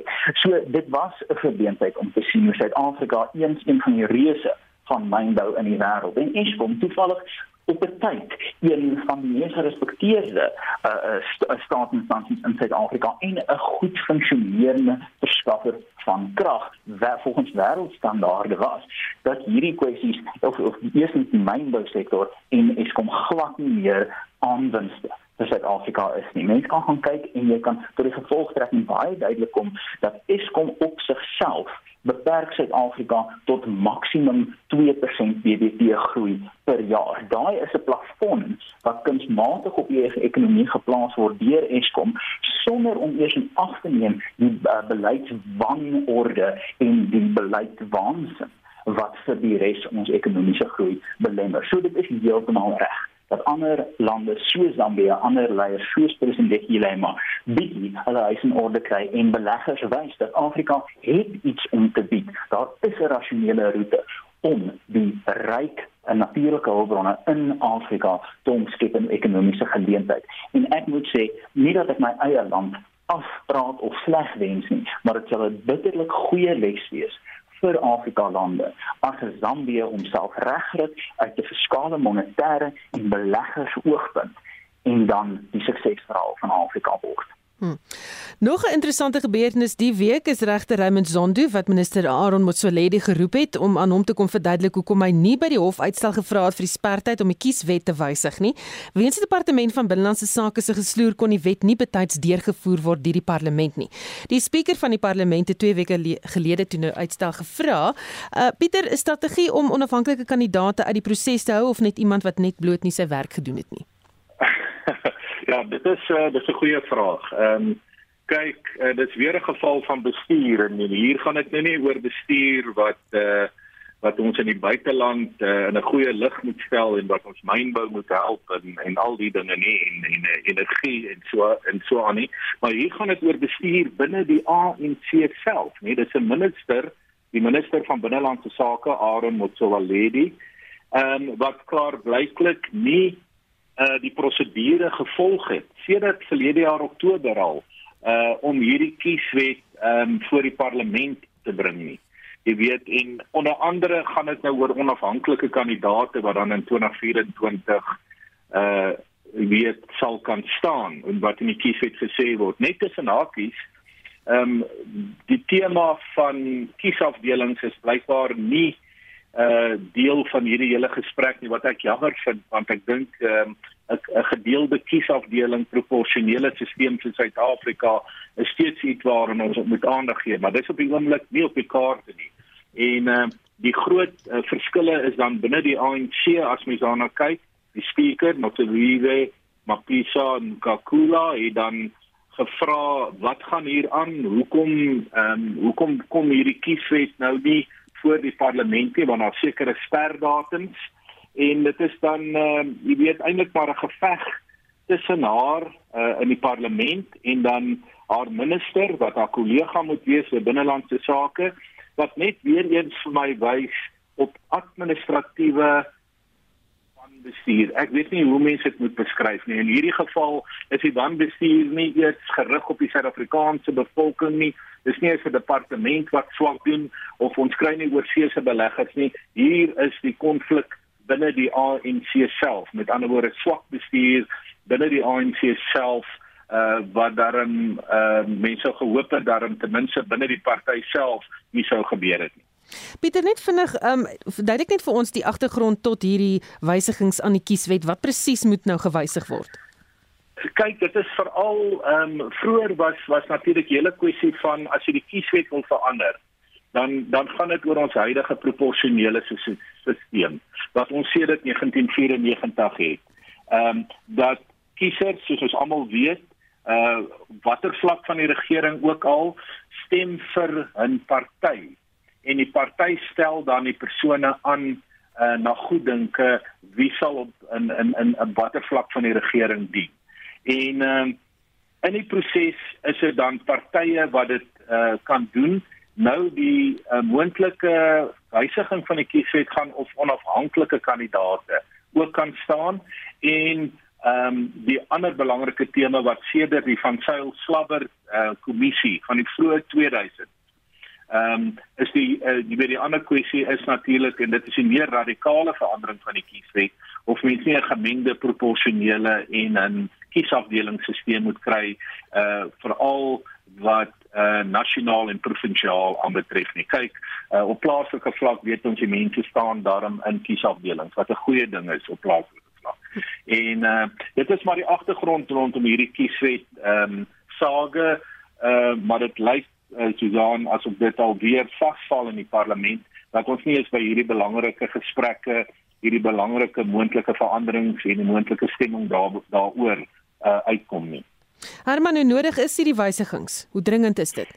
so dit was 'n verbeentheid om te sien hoe Suid-Afrika eens een van die reuse van mynbou in die wêreld. En Eskom toevallig op 'n tyd een van die mees gerespekteerde uh, uh, st uh, staatsinstansies in Suid-Afrika en 'n goed funksionerende verskaffer van krag wat volgens wêreldstandaarde was dat hierdie kwessies of of die mynbousektor en Eskom glad nie meer aanwinste vir Suid-Afrika is nie. Mense kan gaan kyk en jy kan tot die gevolgtrekking baie duidelik kom dat Eskom op sigself beperk Suid-Afrika tot maksimum 2% BBP groei per jaar. Daai is 'n plafon wat kunsmatig op die ekonomie geplaas word deur Eskom sonder om eers in ag te neem die uh, beleidswanorde en die beleidswaansin wat vir die res ons ekonomiese groei belemmer. So dit is heeltemal reg dat ander lande soos Zambia, ander leiers soos president Hilema bied hulle huis in orde kry en beleggers wys dat Afrika het iets om te bied. Daar is 'n rasionele roete om die ryk en natuurlike hulpbronne in Afrika te omskep in ekonomiese geleentheid. En ek moet sê, nie dat ek my eie land afpraat of sleg wens nie, maar dit sal 'n bitterlik goeie les wees vir Afrika lande as Zambië homself regkry uit 'n fiskale monetêre en beleggers oogpunt en dan die suksesverhaal van Afrika word. Hm. Nog 'n interessante gebeurtenis die week is regter Raymond Zondo wat minister Aaron Motsoaledi geroep het om aan hom te kom verduidelik hoekom hy nie by die hof uitstel gevra het vir die spertyd om die kieswet te wysig nie. Weens die departement van binnelandse sake se gesloer kon die wet nie betyds deurgevoer word deur die parlement nie. Die spreker van die parlement het 2 weke gelede toe nou uitstel gevra. Uh Pieter, is strategie om onafhanklike kandidaate uit die proses te hou of net iemand wat net bloot nie sy werk gedoen het nie? (laughs) Ja, dit is uh, dit is 'n goeie vraag. Ehm um, kyk, uh, dit is weer 'n geval van bestuur en hier gaan dit nou nie oor bestuur wat uh wat ons in die buiteland uh, in 'n goeie lig moet stel en wat ons mynbou moet help en en al die dinge nie en en energie en so en so aan nie. Maar hier gaan dit oor bestuur binne die ANC self, nee, dis 'n minister, die minister van binnelandse sake, Aaron Motsoaledi, ehm um, wat klaar blyklik nie uh die prosedure gevolg het sedert verlede jaar Oktober al uh om hierdie kieswet um voor die parlement te bring nie. Jy weet en onder andere gaan dit nou oor onafhanklike kandidaate wat dan in 2024 uh weet sal kan staan en wat in die kieswet gesê word. Net tussen hakies um die tema van kiesafdelings is blykbaar nie uh deel van hierdie hele gesprek nie wat ek jammer vind want ek dink um, 'n uh, gedeelde kiesafdeling proporsionele stelsel in Suid-Afrika is steeds iets waaraan ons moet aandag gee maar dis op die oomblik nie op die kaart nie. En uh die groot uh, verskille is dan binne die ANC as mens daarna kyk die speaker Notsiwe Mapisa Nkakula het dan gevra wat gaan hier aan? Hoekom ehm um, hoekom kom hierdie kieswet nou nie voor die parlement nie want daar sekere sperdatums en dit is dan uh, jy weet eintlik maar 'n geveg tussen haar uh, in die parlement en dan haar minister wat haar kollega moet wees vir binnelandse sake wat net weer eens vir my wys op administratiewe bestuur. Ek weet nie hoe mense dit moet beskryf nie. In hierdie geval is die wanbestuur nie eers gerig op die Suid-Afrikaanse bevolking nie. Dis nie 'n departement wat swak doen of ons kry nie oorseese beleggers nie. Hier is die konflik binne die ANC self. Met ander woorde, swak bestuur binne die ANC self uh wat daarin uh mense gehoop het daarin ten minste binne die party self nie sou gebeur het nie. Pieter net vinnig, ehm um, verduidelik net vir ons die agtergrond tot hierdie wysigings aan die kieswet. Wat presies moet nou gewysig word? Kyk, dit is veral ehm um, vroeër was was natuurlik hele kwessie van as jy die kieswet wil verander, dan dan gaan dit oor ons huidige proporsionele stelsel wat ons sedert 1994 het. Ehm um, dat kiesers, soos ons almal weet, uh watter vlak van die regering ook al stem vir 'n party en die party stel dan die persone aan uh, na goeddinke wie sal op in in in 'n watter vlak van die regering dien. En uh, in die proses is dit dan partye wat dit uh, kan doen. Nou die uh, moontlike wysiging van die kieswet gaan of onafhanklike kandidaate ook kan staan en ehm um, die ander belangrike tema wat sedert die van Sail Slabber uh, kommissie van die vroeë 2000 Ehm um, is die uh, die by die ander kwessie is natuurlik en dit is 'n meer radikale verandering van die kieswet of mens nie 'n gemengde proporsionele en 'n kiesafdelingsstelsel moet kry uh veral wat uh nasionaal en provinsiaal aanbetref nie. Kyk, uh op plaaslike vlak weet ons die mense staan daarom in kiesafdelings wat 'n goeie ding is op plaaslike vlak. En uh dit is maar die agtergrond rondom hierdie kieswet ehm um, sage uh maar dit lyk uh, Susan asof dit al weer vasval in die parlement dat ons nie eens by hierdie belangrike gesprekke hierdie belangrike moontlike veranderings en 'n moontlike stemming daar daaroor uh, uitkom nie. Herman, hoe nodig is hierdie wysigings? Hoe dringend is dit?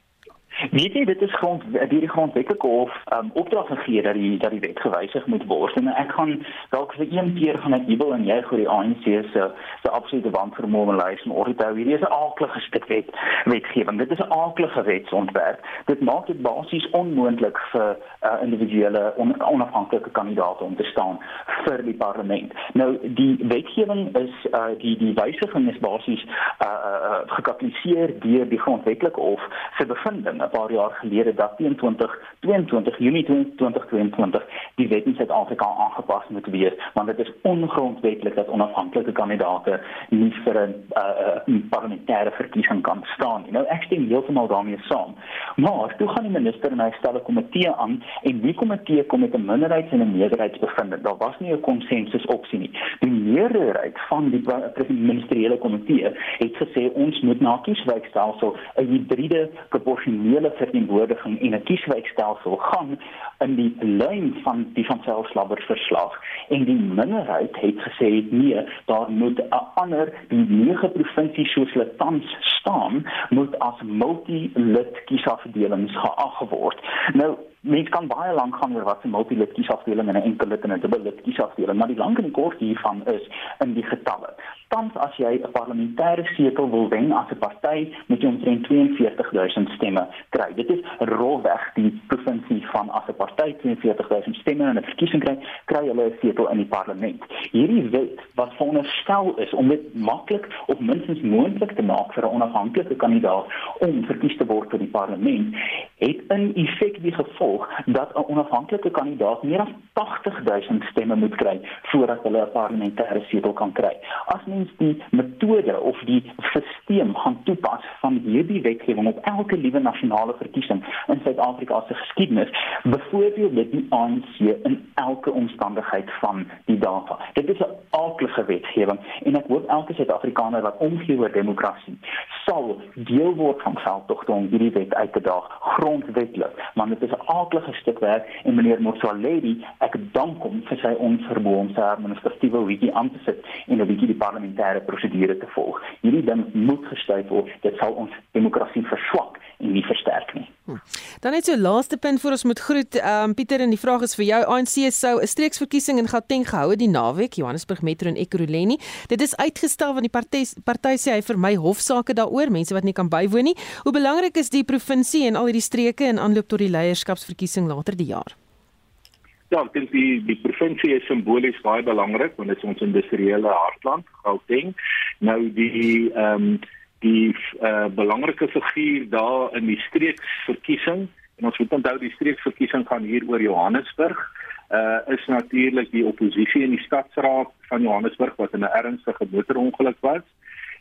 Weet jy dit is grond die grondwetlike hof um, opdrag gegee dat die dat die wet gewysig moet word? En ek gaan dalk vir een keer gaan ek jubel en jy gou die ANC se se absolute wanvermoë lys maar oor dit hierdie is 'n aardige stuk wet wetgewing. Dit is 'n aardige wetsontwerp. Dit maak dit basies onmoontlik vir uh, individuele on, onafhanklike kandidaate om te staan vir die parlement. Nou die wetgewing is uh, die die wysiging is basies uh, uh, gekapitaliseer deur die grondwetlike hof se bevindinge 'n paar jaar gelede dat teen 2022 Junie 2022 die wet in Suid-Afrika aangepas moet wees want dit is ongrondwetlik dat onafhanklike kandidaate nie vir 'n uh, parlementêre verkiesing kan staan nie. Nou ek stem heeltemal daarmee saam. Maar toe gaan die minister en hy stel 'n komitee aan en die komitee kom met 'n minderheids- en 'n meerderheidsbevinding. Daar was nie 'n konsensus opsie nie. Die meerderheid van die ministeriële komitee het gesê ons moet na kieswykstelsel 'n hybride proporsionele verteenwoordiging en 'n kieswykstelsel gaan in die lyn van die van selfslabber verslag. En die minderheid het gesê nee daar moet 'n ander die nege provinsies soos hulle tans staan moet as multi-lid kiesafdelings geag word. Nou mens kan baie lank gaan oor wat 'n multi-lid kiesafdeling en 'n enkel lid en 'n dubbel lid kiesafdeling maar die lank en die kort hiervan is in die getalle. Tans as jy 'n parlementêre setel wil wen as 'n party moet jy omtrent 42000 stemme kry. Dit is rolweg die provinsie van as 'n party 42000 stemme in 'n verkiesing kry kry hulle 'n setel in die parlement. Hierdie wet wat veronderstel is om dit maklik of minstens moontlik te maak vir 'n onafhanklike kandidaat om verkies te word vir die parlement het in effek die gevolg dat 'n onafhanklike kandidaat meer as 80000 stemme moet kry voordat hulle 'n parlementêre setel kan kry as mens die metode of die stelsel gaan toepas van hierdie wetgewing op elke liewe nasionale verkiesing in Suid-Afrika se geskiedenis, byvoorbeeld dit die ANC in elke omstandigheid van die data. Dit is 'n aardige wetgewing en ek hoop elke Suid-Afrikaner wat omgee oor demokrasie sal deel word van veldtogte om hierdie wet uit te daag grondwetlik, maar dit is 'n aardige stuk werk en meneer Motsoaledi, ek dank hom vir sy sy administratiewe weetie aan te sit en 'n bietjie die parlementêre prosedure te volg. Hierdie ding moet gestuit word. Dit sal ons demokrasie verswak en nie. Dan net so laaste punt voor ons moet groet. Ehm um, Pieter en die vraag is vir jou. ANC sou 'n streeksverkiesing in Gauteng gehou het die naweek, Johannesburg Metro en Ekurhuleni. Dit is uitgestel want die party party sê hy vir my hofsaake daaroor, mense wat nie kan bywoon nie. Hoe belangrik is die provinsie en al hierdie streke in aanloop tot die leierskapsverkiesing later die jaar? Ja, ek dink die die provinsie is simbolies baie belangrik want dit is ons industriële hartland, Gauteng. Nou die ehm um, die uh, belangrike figuur daar in die streeksverkiesing en ons moet onthou die streeksverkiesing gaan hier oor Johannesburg uh is natuurlik die oppositie in die stadsraad van Johannesburg wat in 'n ernstige motorongeluk was.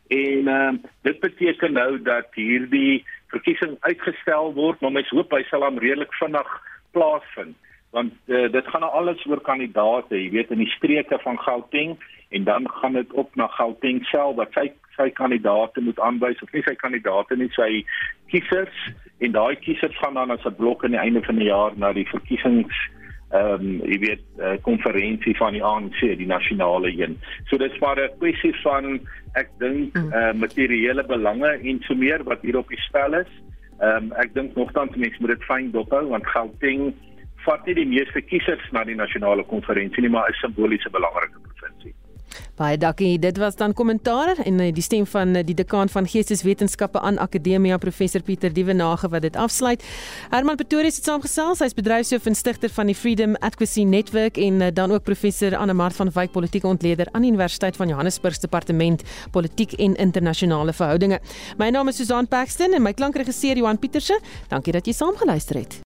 En uh, dit beteken nou dat hierdie verkiesing uitgestel word, maar mens hoop hy sal hom redelik vinnig plaasvind want uh, dit gaan nou alles oor kandidate, jy weet in die streke van Gauteng en dan gaan dit op na Gauteng self wat sy sy kandidate moet aanwys of nie sy kandidate nie sy kiesers en daai kiesers gaan dan as 'n blok aan die einde van die jaar na die verkiesings ehm um, jy weet uh, konferensie van die ANC die nasionale een. So dit's maar 'n kwessie van ek dink uh, materiële belange en so meer wat hier op die spel is. Ehm um, ek dink nogtans mense moet dit fyn dophou want Gauteng vat nie die meeste kiesers na die nasionale konferensie nie, maar is simboliese belangrike provinsie. Baie dankie. Dit was dan kommentaar en eh, die stem van eh, die dekaan van Geesteswetenskappe aan Akademia professor Pieter Dievenage wat dit afsluit. Herman Pretorius het saamgesels. Hy's bedryfshoof en stigter van die Freedom Advocacy Network en eh, dan ook professor Anne Mart van Wyk politieke ontleder aan die Universiteit van Johannesburg se departement politiek en internasionale verhoudinge. My naam is Susan Paxton en my klankregisseur Johan Pieterse. Dankie dat jy saamgeluister het.